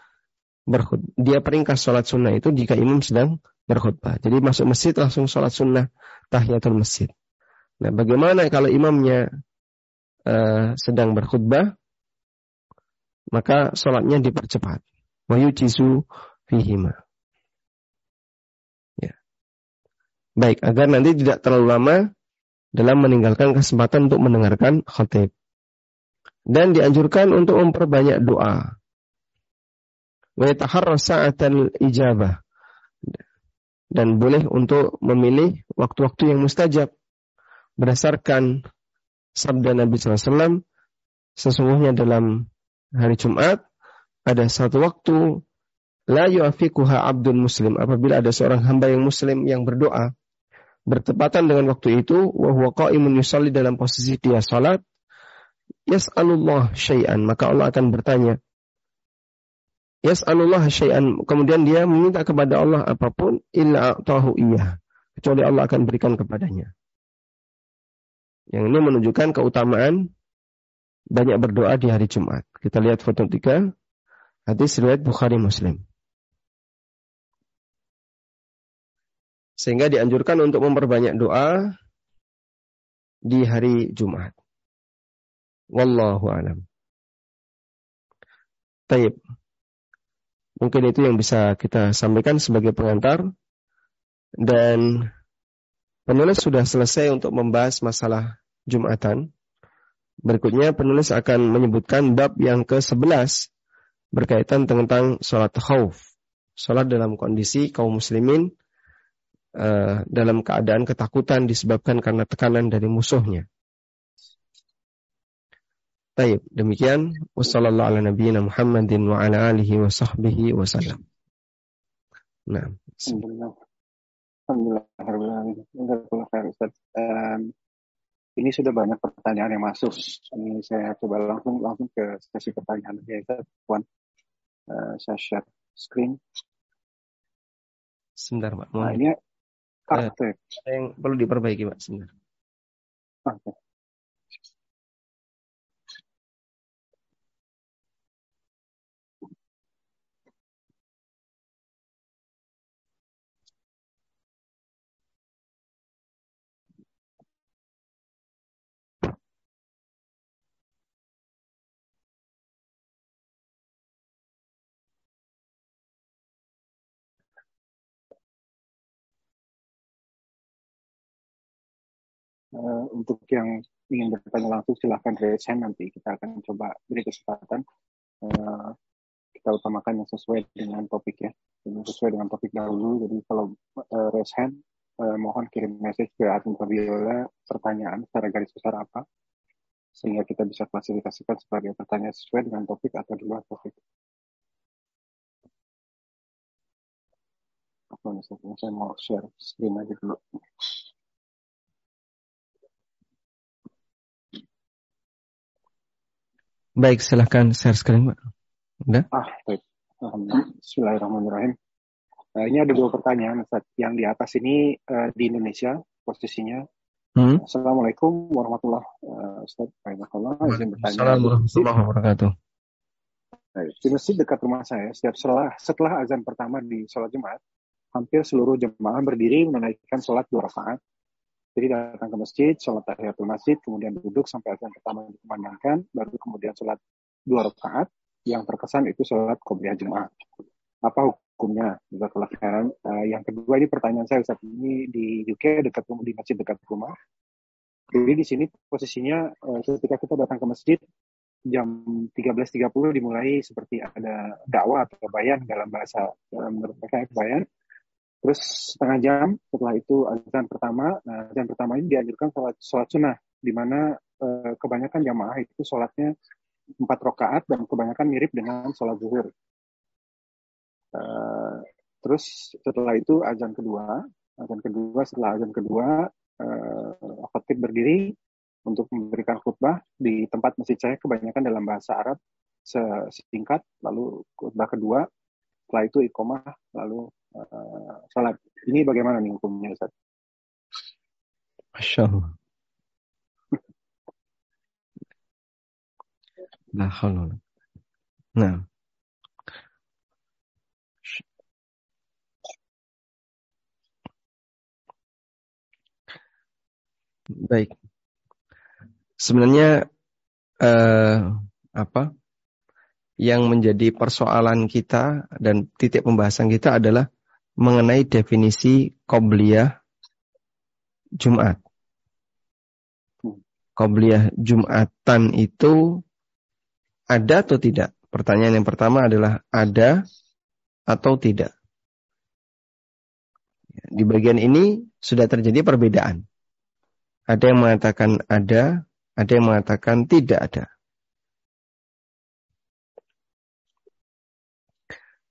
berkhutbah. Dia peringkas sholat sunnah itu jika imam sedang berkhutbah. Jadi masuk masjid langsung sholat sunnah tahiyatul masjid. Nah, bagaimana kalau imamnya uh, sedang berkhutbah? Maka sholatnya dipercepat. Wa yujizu fihima. Baik, agar nanti tidak terlalu lama dalam meninggalkan kesempatan untuk mendengarkan khatib. Dan dianjurkan untuk memperbanyak doa. Ijabah. Dan boleh untuk memilih waktu-waktu yang mustajab. Berdasarkan sabda Nabi SAW, sesungguhnya dalam hari Jumat, ada satu waktu la yu'afikuha abdul muslim apabila ada seorang hamba yang muslim yang berdoa bertepatan dengan waktu itu wa huwa qa'imun dalam posisi dia salat yas'alullah syai'an maka Allah akan bertanya yas'alullah syai'an kemudian dia meminta kepada Allah apa pun illa tahu iya kecuali Allah akan berikan kepadanya yang ini menunjukkan keutamaan banyak berdoa di hari Jumat kita lihat foto tiga hadis riwayat Bukhari Muslim Sehingga dianjurkan untuk memperbanyak doa di hari Jumat. Wallahu alam. Taib. Mungkin itu yang bisa kita sampaikan sebagai pengantar. Dan penulis sudah selesai untuk membahas masalah Jumatan. Berikutnya penulis akan menyebutkan bab yang ke-11 berkaitan tentang sholat khauf. Sholat dalam kondisi kaum muslimin uh, dalam keadaan ketakutan disebabkan karena tekanan dari musuhnya. Baik, demikian wasallallahu ala nabiyina Muhammadin wa ala alihi wa sahbihi. Nah. Alhamdulillah. Alhamdulillah. Um, ini sudah banyak pertanyaan yang masuk. Ini saya coba langsung langsung ke sesi pertanyaan ya, Puan. Uh, saya share screen. Sebentar, Pak. Nah, ini Praktek. Eh, yang perlu diperbaiki, Pak, sebenarnya. Oke. Uh, untuk yang ingin bertanya langsung silahkan raise hand. Nanti kita akan coba beri kesempatan. Uh, kita utamakan yang sesuai dengan topik ya. Yang sesuai dengan topik dahulu. Jadi kalau uh, raise hand uh, mohon kirim message ke admin Fabiola pertanyaan secara garis besar apa sehingga kita bisa klasifikasikan sebagai pertanyaan sesuai dengan topik atau di luar topik. Apa saya mau share screen aja dulu. Baik, silahkan share screen, Pak. Udah? Ah, baik. Bismillahirrahmanirrahim. Nah, ini ada dua pertanyaan, Ustaz. Yang di atas ini uh, di Indonesia, posisinya. Hmm? Assalamualaikum warahmatullahi wabarakatuh. Ustaz, izin bertanya. Assalamualaikum warahmatullahi wabarakatuh. Di masjid dekat rumah saya, setiap setelah, setelah azan pertama di sholat Jumat, hampir seluruh jemaah berdiri menunaikan sholat dua rakaat jadi datang ke masjid, sholat tahiyatul masjid, kemudian duduk sampai azan pertama dikumandangkan, baru kemudian sholat dua rakaat. Yang terkesan itu sholat qobliyah Jumat. Apa hukumnya? Uh, yang kedua ini pertanyaan saya saat ini di UK dekat di masjid dekat rumah. Jadi di sini posisinya uh, ketika kita datang ke masjid, jam 13.30 dimulai seperti ada dakwah atau bayan dalam bahasa dalam menurut mereka bayan. Terus setengah jam setelah itu azan pertama. Nah, azan pertama ini dianjurkan sholat, sholat sunnah, di mana eh, kebanyakan jamaah itu sholatnya empat rakaat dan kebanyakan mirip dengan sholat zuhur. Uh, terus setelah itu azan kedua, azan kedua setelah azan kedua, uh, khatib berdiri untuk memberikan khutbah di tempat masjid saya kebanyakan dalam bahasa Arab singkat, lalu khutbah kedua, setelah itu ikomah, lalu uh. Ini bagaimana nih hukumnya Ustaz? Masya Allah. Nah, Nah. Baik. Sebenarnya eh, apa yang menjadi persoalan kita dan titik pembahasan kita adalah mengenai definisi qobliyah Jumat. Qobliyah Jumatan itu ada atau tidak? Pertanyaan yang pertama adalah ada atau tidak. Di bagian ini sudah terjadi perbedaan. Ada yang mengatakan ada, ada yang mengatakan tidak ada.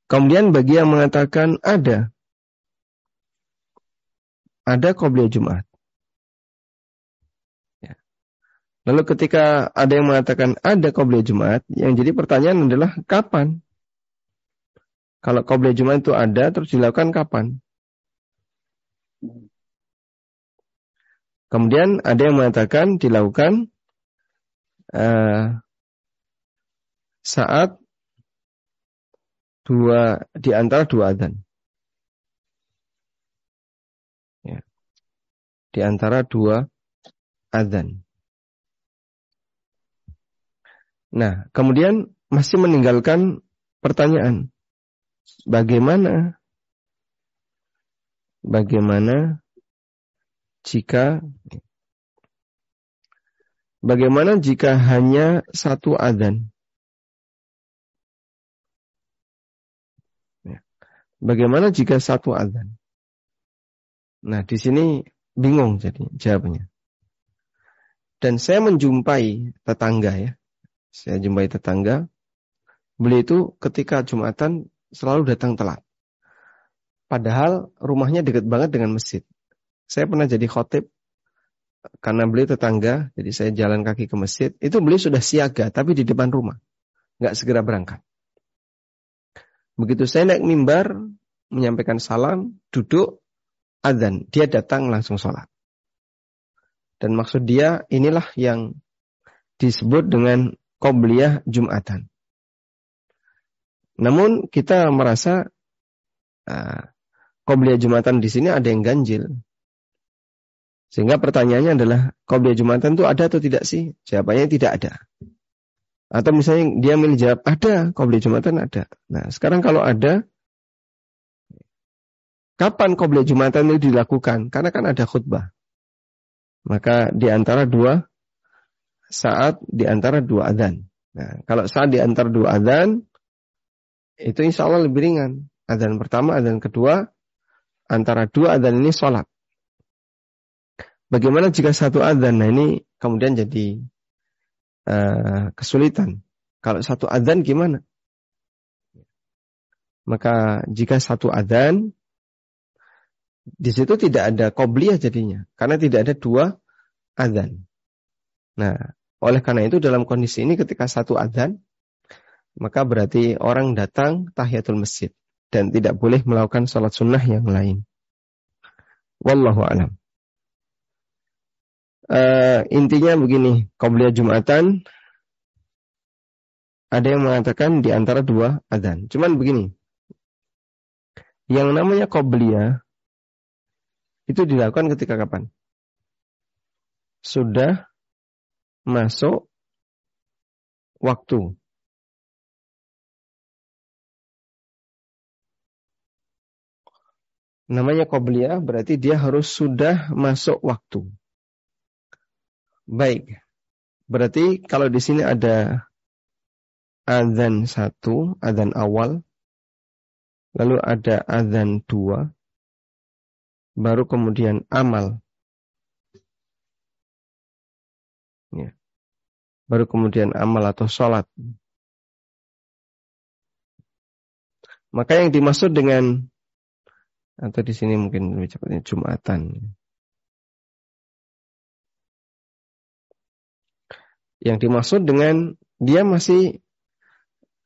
Kemudian bagi yang mengatakan ada, ada qobliyah Jumat. Lalu ketika ada yang mengatakan ada qobliyah Jumat, yang jadi pertanyaan adalah kapan? Kalau qobliyah Jumat itu ada, terus dilakukan kapan? Kemudian ada yang mengatakan dilakukan uh, saat dua di antara dua adzan. Di antara dua adzan. Nah, kemudian masih meninggalkan pertanyaan. Bagaimana? Bagaimana jika Bagaimana jika hanya satu adzan? Ya. Bagaimana jika satu adzan? Nah, di sini bingung jadi jawabnya. Dan saya menjumpai tetangga ya, saya jumpai tetangga, beliau itu ketika Jumatan selalu datang telat. Padahal rumahnya dekat banget dengan masjid. Saya pernah jadi khotib karena beliau tetangga, jadi saya jalan kaki ke masjid. Itu beliau sudah siaga, tapi di depan rumah, nggak segera berangkat. Begitu saya naik mimbar, menyampaikan salam, duduk, adzan, dia datang langsung sholat. Dan maksud dia inilah yang disebut dengan qobliyah Jumatan. Namun kita merasa uh, Jumatan di sini ada yang ganjil. Sehingga pertanyaannya adalah qobliyah Jumatan itu ada atau tidak sih? Jawabannya tidak ada. Atau misalnya dia milih jawab ada, qobliyah Jumatan ada. Nah, sekarang kalau ada kapan qobliyah Jumatan itu dilakukan? Karena kan ada khutbah. Maka di antara dua saat di antara dua adzan. Nah, kalau saat di antara dua adzan itu insya Allah lebih ringan. Adzan pertama, adzan kedua, antara dua adzan ini sholat. Bagaimana jika satu adzan? Nah ini kemudian jadi uh, kesulitan. Kalau satu adzan gimana? Maka jika satu adzan di situ tidak ada qobliyah jadinya karena tidak ada dua adzan. Nah, oleh karena itu dalam kondisi ini ketika satu adzan maka berarti orang datang tahiyatul masjid dan tidak boleh melakukan sholat sunnah yang lain. Wallahu alam. Uh, intinya begini, qobliyah Jumatan ada yang mengatakan di antara dua adzan. Cuman begini. Yang namanya qobliyah itu dilakukan ketika kapan? Sudah masuk waktu. Namanya qobliyah berarti dia harus sudah masuk waktu. Baik. Berarti kalau di sini ada adzan satu, adzan awal, lalu ada adzan dua, baru kemudian amal. Ya. Baru kemudian amal atau sholat. Maka yang dimaksud dengan atau di sini mungkin lebih cepatnya Jumatan. Yang dimaksud dengan dia masih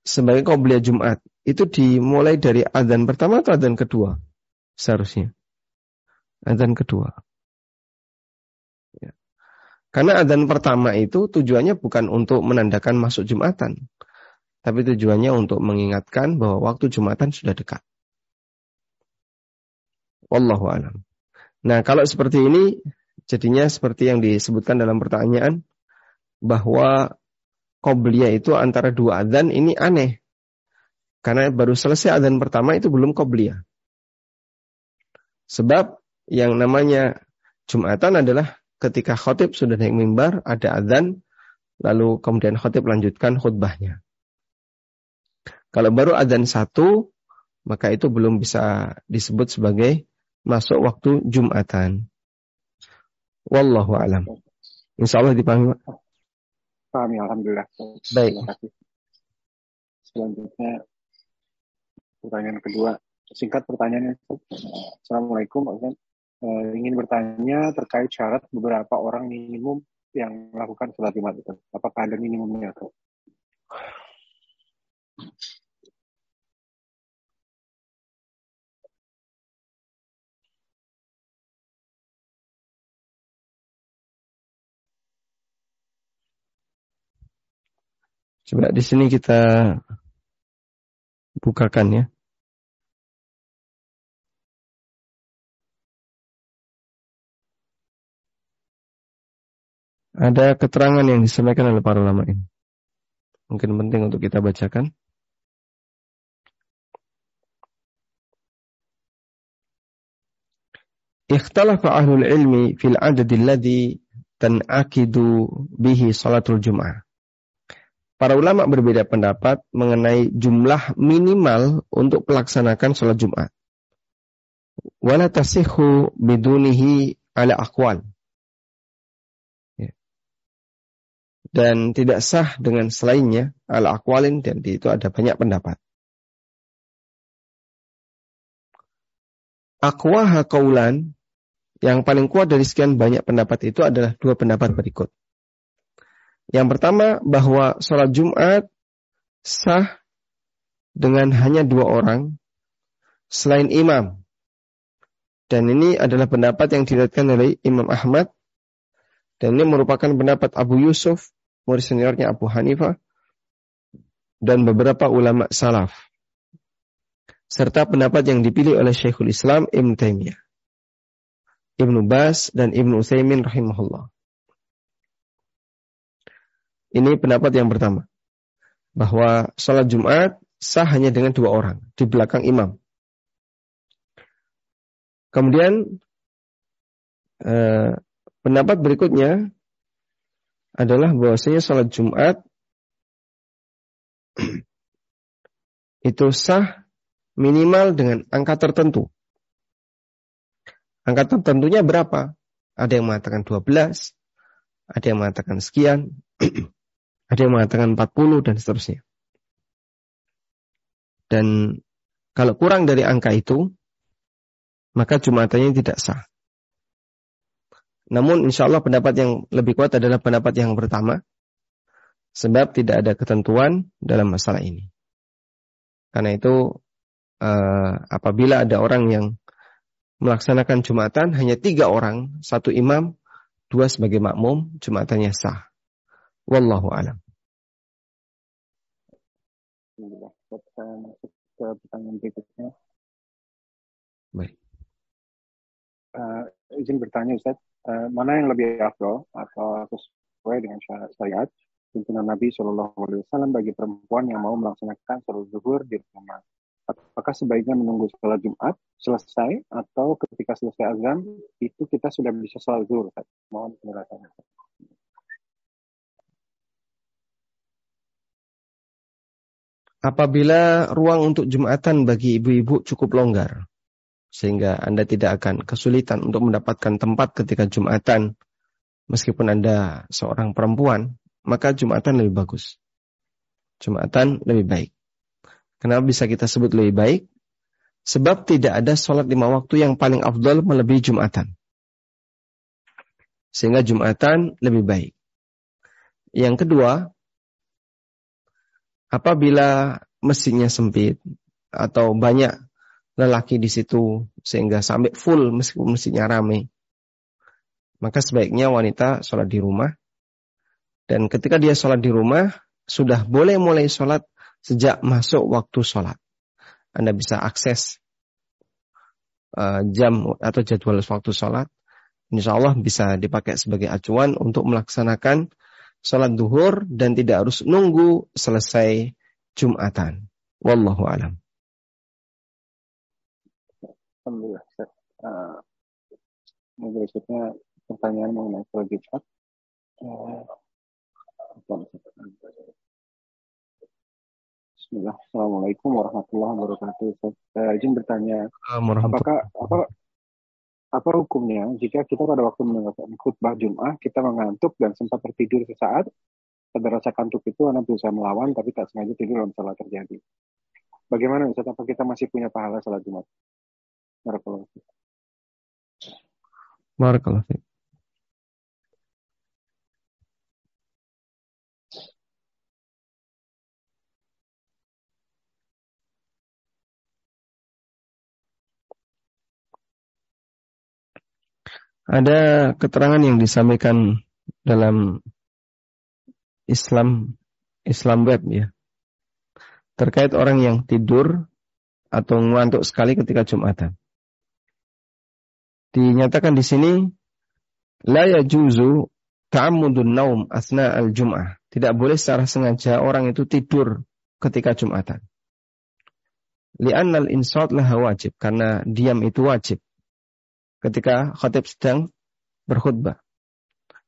sebagai qobliyah Jumat itu dimulai dari adzan pertama atau adzan kedua seharusnya adzan kedua ya. karena adzan pertama itu tujuannya bukan untuk menandakan masuk Jumatan tapi tujuannya untuk mengingatkan bahwa waktu Jumatan sudah dekat Wallahu alam. Nah, kalau seperti ini jadinya seperti yang disebutkan dalam pertanyaan bahwa qobliyah itu antara dua adzan ini aneh. Karena baru selesai adzan pertama itu belum qobliyah. Sebab yang namanya Jumatan adalah ketika khotib sudah naik mimbar, ada adzan, lalu kemudian khotib lanjutkan khutbahnya. Kalau baru adzan satu, maka itu belum bisa disebut sebagai masuk waktu Jumatan. Wallahu alam. Insya Allah dipahami, Pak. Pahami, Alhamdulillah. Baik. Terima kasih. Selanjutnya, pertanyaan kedua. Singkat pertanyaannya. Assalamualaikum, Pak. Uh, ingin bertanya terkait syarat beberapa orang minimum yang melakukan sholat Jumat itu. Apakah ada minimumnya? Coba di sini kita bukakan ya. Ada keterangan yang disampaikan oleh para ulama ini. Mungkin penting untuk kita bacakan. Ikhtalafa ahlul ilmi fil adad alladhi tan'akidu bihi salatul jum'ah. Para ulama berbeda pendapat mengenai jumlah minimal untuk pelaksanakan sholat Jumat. Wala tasihu bidunihi ala akwal. Dan tidak sah dengan selainnya ala akwalin dan di itu ada banyak pendapat. Akwaha kaulan yang paling kuat dari sekian banyak pendapat itu adalah dua pendapat berikut. Yang pertama bahwa sholat Jumat sah dengan hanya dua orang selain imam. Dan ini adalah pendapat yang diriwayatkan oleh Imam Ahmad dan ini merupakan pendapat Abu Yusuf, murid seniornya Abu Hanifah dan beberapa ulama salaf. Serta pendapat yang dipilih oleh Syekhul Islam Ibn Taimiyah, Ibnu Bas dan Ibnu Utsaimin rahimahullah. Ini pendapat yang pertama. Bahwa sholat Jumat sah hanya dengan dua orang di belakang imam. Kemudian eh, pendapat berikutnya adalah bahwasanya sholat Jumat itu sah minimal dengan angka tertentu. Angka tertentunya berapa? Ada yang mengatakan 12, ada yang mengatakan sekian, [CLEARS THROAT] Ada yang mengatakan 40 dan seterusnya. Dan kalau kurang dari angka itu, maka jumatannya tidak sah. Namun insya Allah pendapat yang lebih kuat adalah pendapat yang pertama. Sebab tidak ada ketentuan dalam masalah ini. Karena itu uh, apabila ada orang yang melaksanakan jumatan hanya tiga orang, satu imam, dua sebagai makmum, jumatannya sah. Wallahu alam. Masuk ke pertanyaan berikutnya. Baik. Uh, izin bertanya Ustaz, uh, mana yang lebih afdol atau sesuai dengan syariat tuntunan Nabi Shallallahu Alaihi Wasallam bagi perempuan yang mau melaksanakan sholat zuhur di rumah? Apakah sebaiknya menunggu sholat Jumat selesai atau ketika selesai azan itu kita sudah bisa sholat zuhur? Mohon penjelasannya. apabila ruang untuk Jumatan bagi ibu-ibu cukup longgar, sehingga Anda tidak akan kesulitan untuk mendapatkan tempat ketika Jumatan, meskipun Anda seorang perempuan, maka Jumatan lebih bagus. Jumatan lebih baik. Kenapa bisa kita sebut lebih baik? Sebab tidak ada sholat lima waktu yang paling afdol melebihi Jumatan. Sehingga Jumatan lebih baik. Yang kedua, apabila mesinnya sempit atau banyak lelaki di situ sehingga sampai full meskipun mesinnya ramai, maka sebaiknya wanita sholat di rumah. Dan ketika dia sholat di rumah, sudah boleh mulai sholat sejak masuk waktu sholat. Anda bisa akses uh, jam atau jadwal waktu sholat. Insya Allah bisa dipakai sebagai acuan untuk melaksanakan sholat duhur dan tidak harus nunggu selesai Jumatan. Wallahu alam. Alhamdulillah. Uh, berikutnya pertanyaan mengenai sholat Jumat. Uh, Bismillah. Assalamualaikum warahmatullahi wabarakatuh. Saya izin bertanya, apakah apa apa hukumnya jika kita pada waktu mendengarkan khutbah Jum'ah kita mengantuk dan sempat tertidur sesaat pada rasa kantuk itu anak berusaha melawan tapi tak sengaja tidur dalam salah terjadi. Bagaimana Ustaz? Apa kita masih punya pahala salat Jumat? Barakallahu Barakallahu Ada keterangan yang disampaikan dalam Islam Islam web ya. Terkait orang yang tidur atau ngantuk sekali ketika Jumatan. Dinyatakan di sini la yajuzu ta'ammudun naum asna al-jum'ah. Tidak boleh secara sengaja orang itu tidur ketika Jumatan. Li'annal insat laha wajib. Karena diam itu wajib ketika khatib sedang berkhutbah.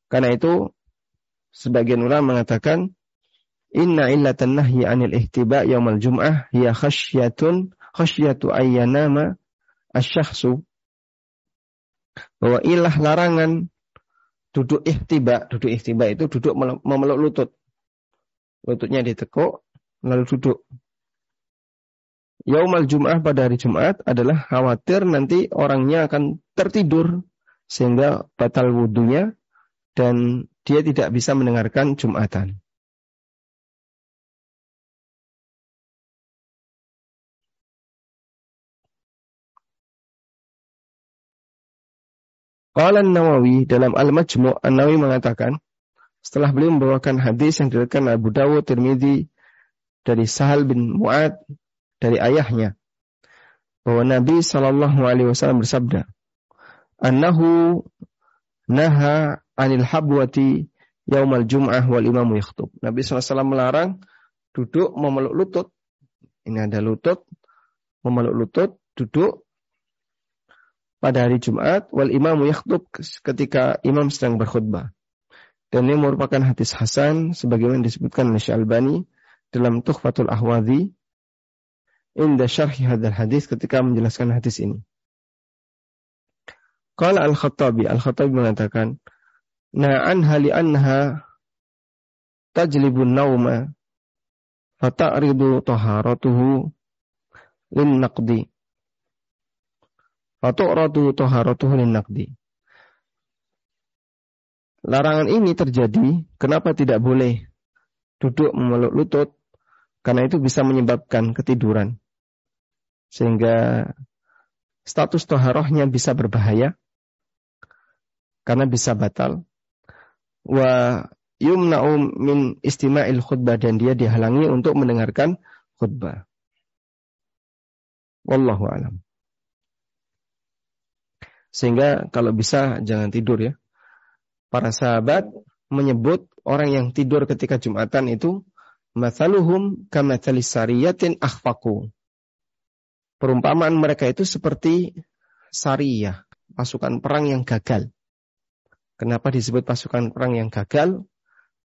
Karena itu sebagian ulama mengatakan inna illatan nahyi anil ihtiba yaumal jum'ah hiya khasyatun khasyatu ayyanama asyakhsu bahwa ilah larangan duduk ihtiba, duduk ihtiba itu duduk memeluk lutut. Lututnya ditekuk lalu duduk. Yaumal Jum'ah pada hari Jumat adalah khawatir nanti orangnya akan tertidur sehingga batal wudhunya dan dia tidak bisa mendengarkan Jumatan. Qala nawawi dalam Al-Majmu' An-Nawawi mengatakan setelah beliau membawakan hadis yang diriwayatkan Abu Dawud Tirmidzi dari Sahal bin Mu'ad dari ayahnya bahwa Nabi Shallallahu Alaihi Wasallam bersabda, "Annahu naha anil habwati yaumal jum'ah wal imamu yakhtub." Nabi SAW melarang duduk memeluk lutut. Ini ada lutut, memeluk lutut, duduk pada hari Jumat wal imamu yakhtub ketika imam sedang berkhutbah. Dan ini merupakan hadis hasan sebagaimana disebutkan oleh Syalbani dalam Tuhfatul Ahwadhi inda syarhi hadal hadis ketika menjelaskan hadis ini. Qala Al-Khattabi, Al-Khattabi mengatakan, Na'an hali anha tajlibun nauma fata'ridu taharatuhu lin naqdi. Fatu'radu taharatuhu naqdi. Larangan ini terjadi, kenapa tidak boleh duduk memeluk lutut? Karena itu bisa menyebabkan ketiduran. Sehingga status toharohnya bisa berbahaya. Karena bisa batal. Wa yumna'u min istima'il khutbah dan dia dihalangi untuk mendengarkan khutbah. Wallahu alam sehingga kalau bisa jangan tidur ya para sahabat menyebut orang yang tidur ketika Jumatan itu mathaluhum kamathalis sariyatin akhfaku Perumpamaan mereka itu seperti Sariyah, pasukan perang yang gagal. Kenapa disebut pasukan perang yang gagal?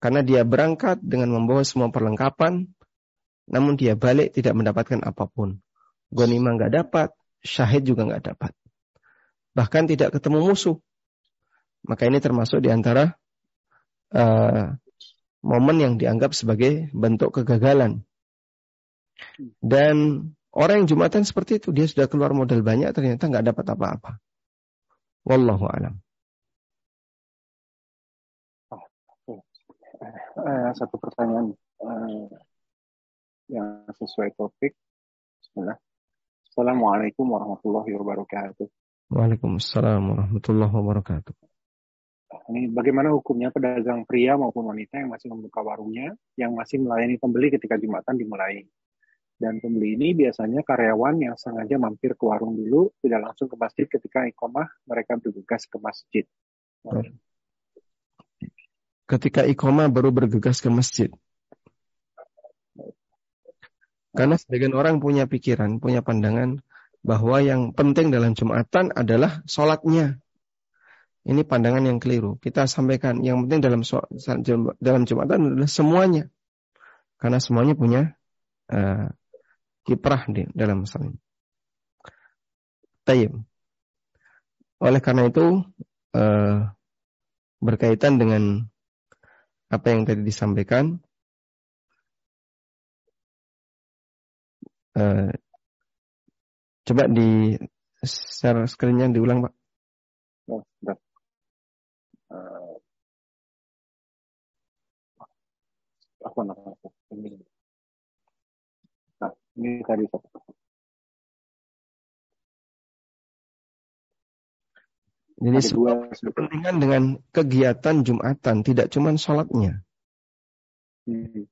Karena dia berangkat dengan membawa semua perlengkapan, namun dia balik tidak mendapatkan apa pun. Gonima nggak dapat, syahid juga nggak dapat. Bahkan tidak ketemu musuh. Maka ini termasuk di antara uh, momen yang dianggap sebagai bentuk kegagalan. Dan orang yang Jumatan seperti itu, dia sudah keluar modal banyak, ternyata nggak dapat apa-apa. Wallahu alam. Uh, satu pertanyaan uh, yang sesuai topik. Bismillah. Assalamualaikum warahmatullahi wabarakatuh. Waalaikumsalam warahmatullahi wabarakatuh. Ini bagaimana hukumnya pedagang pria maupun wanita yang masih membuka warungnya, yang masih melayani pembeli ketika Jumatan dimulai. Dan pembeli ini biasanya karyawan yang sengaja mampir ke warung dulu, tidak langsung ke masjid ketika ikomah, mereka bergegas ke masjid. Ketika ikomah baru bergegas ke masjid. Karena sebagian orang punya pikiran, punya pandangan bahwa yang penting dalam Jumatan adalah sholatnya. Ini pandangan yang keliru. Kita sampaikan yang penting dalam dalam Jumatan adalah semuanya. Karena semuanya punya uh, kiprah di dalam masalah ini. Tayyib. Oleh karena itu uh, berkaitan dengan apa yang tadi disampaikan, Uh, coba di share screen-nya diulang, Pak. Oh, Uh, namanya? Ini. Nah, ini tadi Jadi sebuah kepentingan dengan kegiatan Jumatan, tidak cuma sholatnya. Hmm.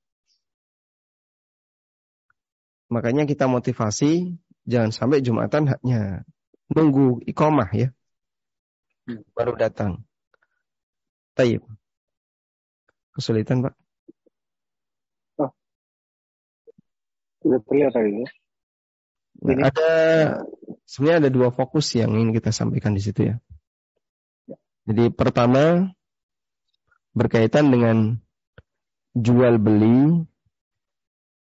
Makanya kita motivasi jangan sampai Jumatan hanya nunggu ikomah ya. Hmm. Baru datang. Taib. Kesulitan Pak? Oh. Sudah terlihat tadi ya. Nah, ada sebenarnya ada dua fokus yang ingin kita sampaikan di situ ya. ya. Jadi pertama berkaitan dengan jual beli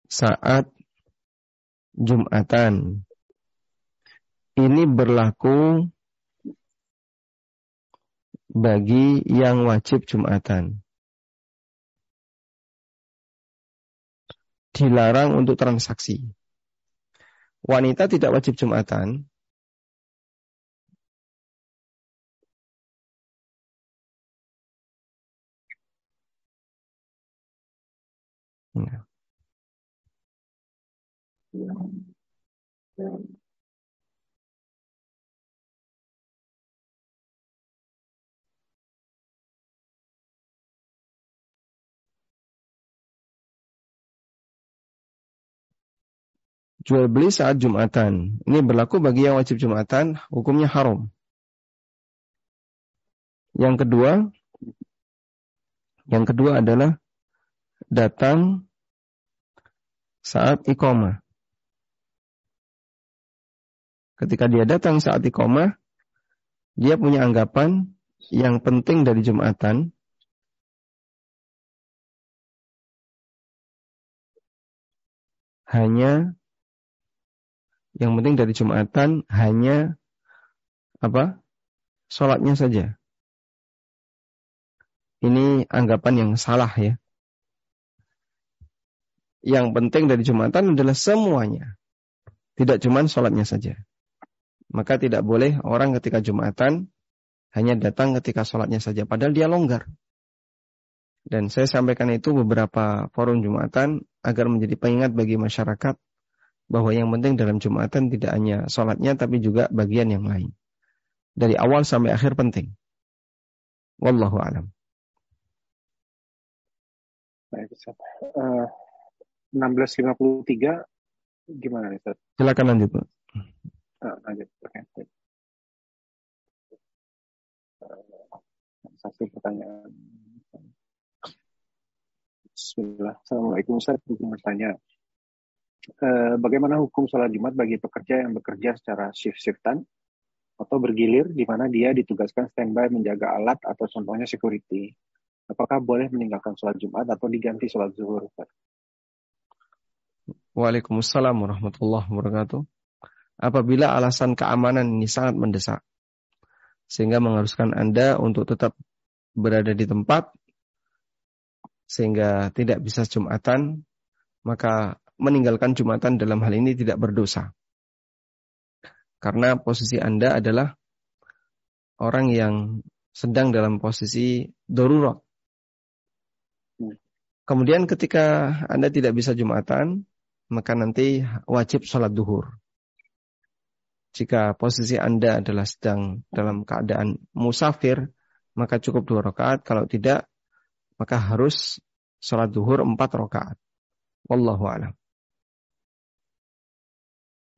saat Jumatan. Ini berlaku bagi yang wajib Jumatan. Dilarang untuk transaksi. Wanita tidak wajib Jumatan. Nah. Jual beli saat Jumatan. Ini berlaku bagi yang wajib Jumatan, hukumnya haram. Yang kedua, yang kedua adalah datang saat iqamah. Ketika dia datang saat iqamah, dia punya anggapan yang penting dari Jumatan hanya yang penting dari Jumatan hanya apa? Sholatnya saja. Ini anggapan yang salah ya. Yang penting dari Jumatan adalah semuanya. Tidak cuma sholatnya saja. Maka tidak boleh orang ketika Jumatan hanya datang ketika sholatnya saja. Padahal dia longgar. Dan saya sampaikan itu beberapa forum Jumatan agar menjadi pengingat bagi masyarakat bahwa yang penting dalam Jumatan tidak hanya sholatnya tapi juga bagian yang lain. Dari awal sampai akhir penting. Wallahu alam. Baik, uh, 1653 gimana nih, Ustaz? Silakan lanjut, Pak lanjut satu pertanyaan Bismillah. Assalamualaikum Ustaz. bertanya. Eh, bagaimana hukum sholat Jumat bagi pekerja yang bekerja secara shift-shiftan atau bergilir di mana dia ditugaskan standby menjaga alat atau contohnya security? Apakah boleh meninggalkan sholat Jumat atau diganti sholat zuhur? Waalaikumsalam warahmatullahi wabarakatuh. Apabila alasan keamanan ini sangat mendesak, sehingga mengharuskan Anda untuk tetap berada di tempat, sehingga tidak bisa Jumatan, maka meninggalkan Jumatan dalam hal ini tidak berdosa. Karena posisi Anda adalah orang yang sedang dalam posisi darurat. Kemudian ketika Anda tidak bisa Jumatan, maka nanti wajib sholat duhur. Jika posisi Anda adalah sedang dalam keadaan musafir, maka cukup dua rakaat. Kalau tidak, maka harus sholat duhur empat rakaat. Wallahu a'lam.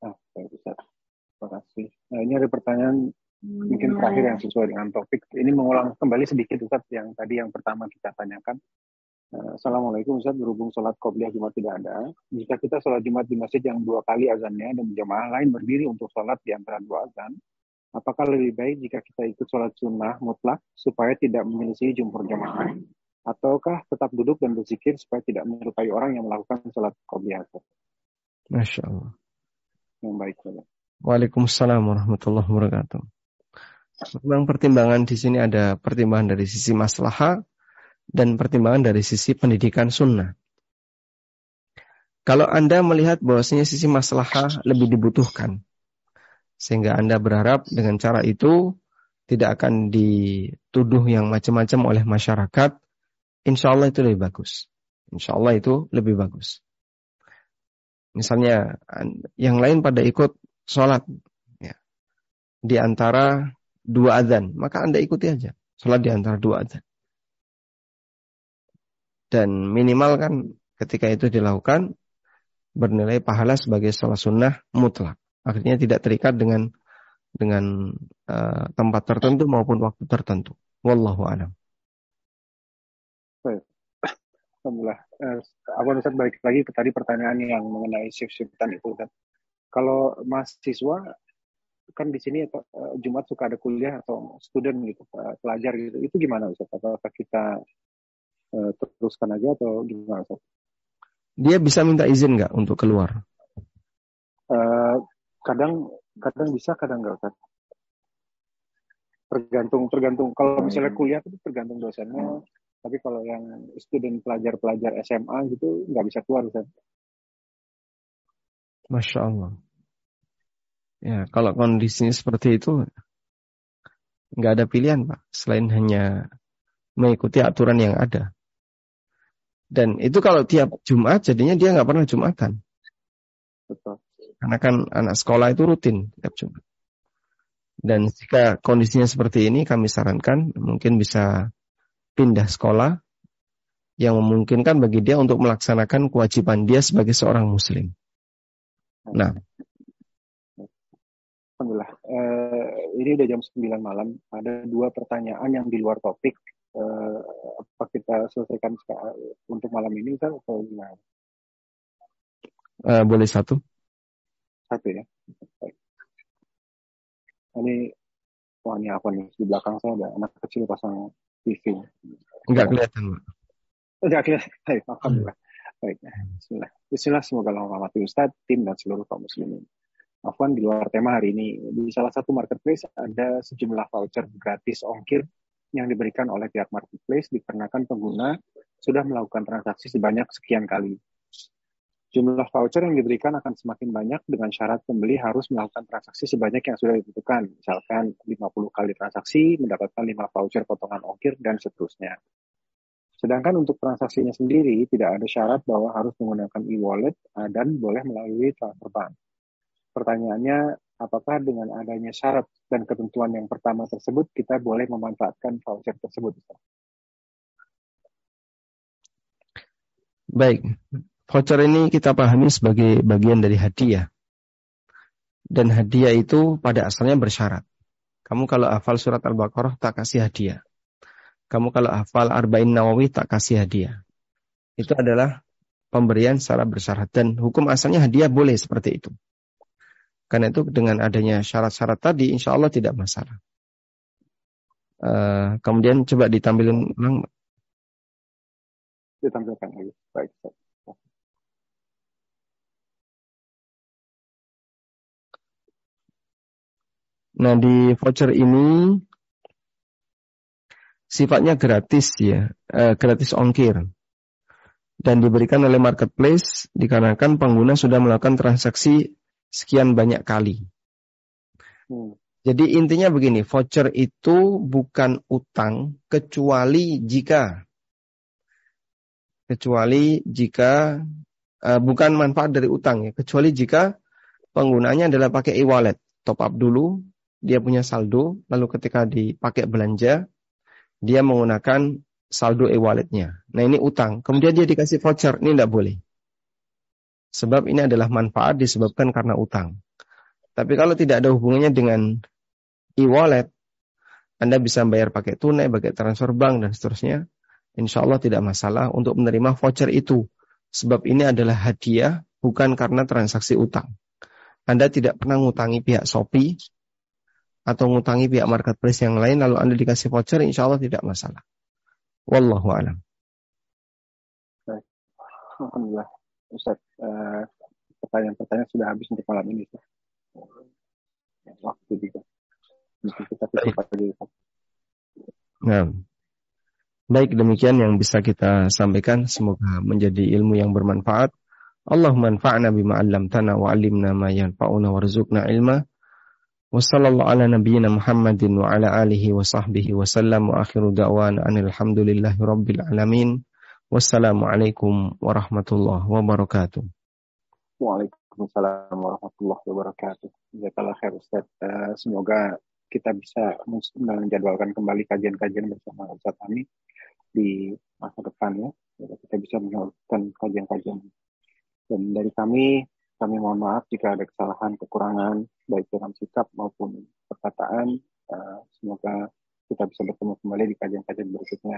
Ah, Terima kasih. Nah, ini ada pertanyaan mungkin terakhir yang sesuai dengan topik. Ini mengulang kembali sedikit Ustaz yang tadi yang pertama kita tanyakan. Eh, Assalamualaikum Ustaz, berhubung sholat qobliyah Jumat tidak ada. Jika kita sholat Jumat di masjid yang dua kali azannya dan jemaah lain berdiri untuk sholat di antara dua azan, apakah lebih baik jika kita ikut sholat sunnah mutlak supaya tidak menyelisih jumhur jemaah? Ataukah tetap duduk dan berzikir supaya tidak menyerupai orang yang melakukan sholat qobliyah? Masya Allah. Yang baik. Waalaikumsalam warahmatullahi wabarakatuh. Memang pertimbangan di sini ada pertimbangan dari sisi maslahah dan pertimbangan dari sisi pendidikan sunnah. Kalau Anda melihat bahwasanya sisi maslahah lebih dibutuhkan, sehingga Anda berharap dengan cara itu tidak akan dituduh yang macam-macam oleh masyarakat, insya Allah itu lebih bagus. Insya Allah itu lebih bagus. Misalnya yang lain pada ikut sholat ya, di antara dua adzan, maka Anda ikuti aja. Sholat di antara dua adzan. Dan minimal kan ketika itu dilakukan bernilai pahala sebagai sholat sunnah mutlak. Akhirnya tidak terikat dengan dengan uh, tempat tertentu maupun waktu tertentu. Wallahu a'lam. Alhamdulillah. Eh, aku bisa balik lagi ke tadi pertanyaan yang mengenai shift-shiftan itu kan. Kalau mahasiswa kan di sini uh, Jumat suka ada kuliah atau student gitu, uh, pelajar gitu. Itu gimana Ustaz? Apakah kita uh, teruskan aja atau gimana Ustaz? Dia bisa minta izin nggak untuk keluar? Uh, kadang kadang bisa, kadang nggak Ustaz. Tergantung tergantung kalau misalnya hmm. kuliah itu tergantung dosennya. Tapi kalau yang student pelajar-pelajar SMA gitu nggak bisa keluar Ustaz. Masya Allah. Ya, kalau kondisinya seperti itu, nggak ada pilihan, Pak, selain hanya mengikuti aturan yang ada. Dan itu kalau tiap Jumat, jadinya dia nggak pernah Jumatan. Betul. Karena kan anak sekolah itu rutin tiap Jumat. Dan jika kondisinya seperti ini, kami sarankan mungkin bisa pindah sekolah yang memungkinkan bagi dia untuk melaksanakan kewajiban dia sebagai seorang muslim. Nah, Alhamdulillah. Uh, ini udah jam 9 malam. Ada dua pertanyaan yang di luar topik. Uh, apa kita selesaikan untuk malam ini, Ustaz, atau gimana? Uh, boleh satu. Satu ya. Baik. Ini, wah ini apa nih? Di belakang saya ada anak kecil pasang TV. Enggak kelihatan, Pak. Enggak kelihatan. [LAUGHS] Baik, Alhamdulillah. Baik. Bismillah. Bismillah, semoga Allah merahmati Ustaz, tim, dan seluruh kaum muslimin. Afwan di luar tema hari ini. Di salah satu marketplace ada sejumlah voucher gratis ongkir yang diberikan oleh pihak marketplace dikarenakan pengguna sudah melakukan transaksi sebanyak sekian kali. Jumlah voucher yang diberikan akan semakin banyak dengan syarat pembeli harus melakukan transaksi sebanyak yang sudah ditentukan. Misalkan 50 kali transaksi mendapatkan 5 voucher potongan ongkir dan seterusnya. Sedangkan untuk transaksinya sendiri tidak ada syarat bahwa harus menggunakan e-wallet dan boleh melalui transfer bank. Pertanyaannya, apakah dengan adanya syarat dan ketentuan yang pertama tersebut kita boleh memanfaatkan voucher tersebut? Baik, voucher ini kita pahami sebagai bagian dari hadiah. Dan hadiah itu pada asalnya bersyarat. Kamu kalau hafal surat Al-Baqarah tak kasih hadiah. Kamu kalau hafal Arba'in Nawawi tak kasih hadiah. Itu adalah pemberian secara bersyarat. Dan hukum asalnya hadiah boleh seperti itu. Karena itu dengan adanya syarat-syarat tadi, insya Allah tidak masalah. Uh, kemudian coba ditampilkan ulang. Ditampilkan lagi. Baik. Nah di voucher ini sifatnya gratis ya, uh, gratis ongkir dan diberikan oleh marketplace dikarenakan pengguna sudah melakukan transaksi sekian banyak kali. Hmm. Jadi intinya begini, voucher itu bukan utang kecuali jika kecuali jika uh, bukan manfaat dari utang ya, kecuali jika penggunanya adalah pakai e-wallet, top up dulu, dia punya saldo, lalu ketika dipakai belanja, dia menggunakan saldo e-walletnya. Nah ini utang, kemudian dia dikasih voucher, ini tidak boleh. Sebab ini adalah manfaat disebabkan karena utang. Tapi kalau tidak ada hubungannya dengan e-wallet, Anda bisa bayar pakai tunai, pakai transfer bank, dan seterusnya. Insya Allah tidak masalah untuk menerima voucher itu. Sebab ini adalah hadiah, bukan karena transaksi utang. Anda tidak pernah ngutangi pihak Shopee, atau ngutangi pihak marketplace yang lain, lalu Anda dikasih voucher, insya Allah tidak masalah. Wallahu a'lam. Alhamdulillah. Ustaz, uh, pertanyaan-pertanyaan sudah habis untuk malam ini. Waktu juga. Nah, baik demikian yang bisa kita sampaikan. Semoga menjadi ilmu yang bermanfaat. Allahumma anfa'na bima 'allamtana wa 'allimna ma yanfa'una warzuqna ilma. Wa sallallahu ala nabiyyina Muhammadin wa ala alihi wa sahbihi wa sallam wa akhiru da'wana anil hamdulillahi rabbil alamin. Wassalamualaikum warahmatullahi wabarakatuh. Waalaikumsalam warahmatullahi wabarakatuh. Jazakallah khair Ustaz. Uh, semoga kita bisa menjadwalkan kembali kajian-kajian bersama Ustaz kami di masa depan ya. Jadi kita bisa melakukan kajian-kajian. Dan dari kami, kami mohon maaf jika ada kesalahan, kekurangan, baik dalam sikap maupun perkataan. Uh, semoga kita bisa bertemu kembali di kajian-kajian berikutnya.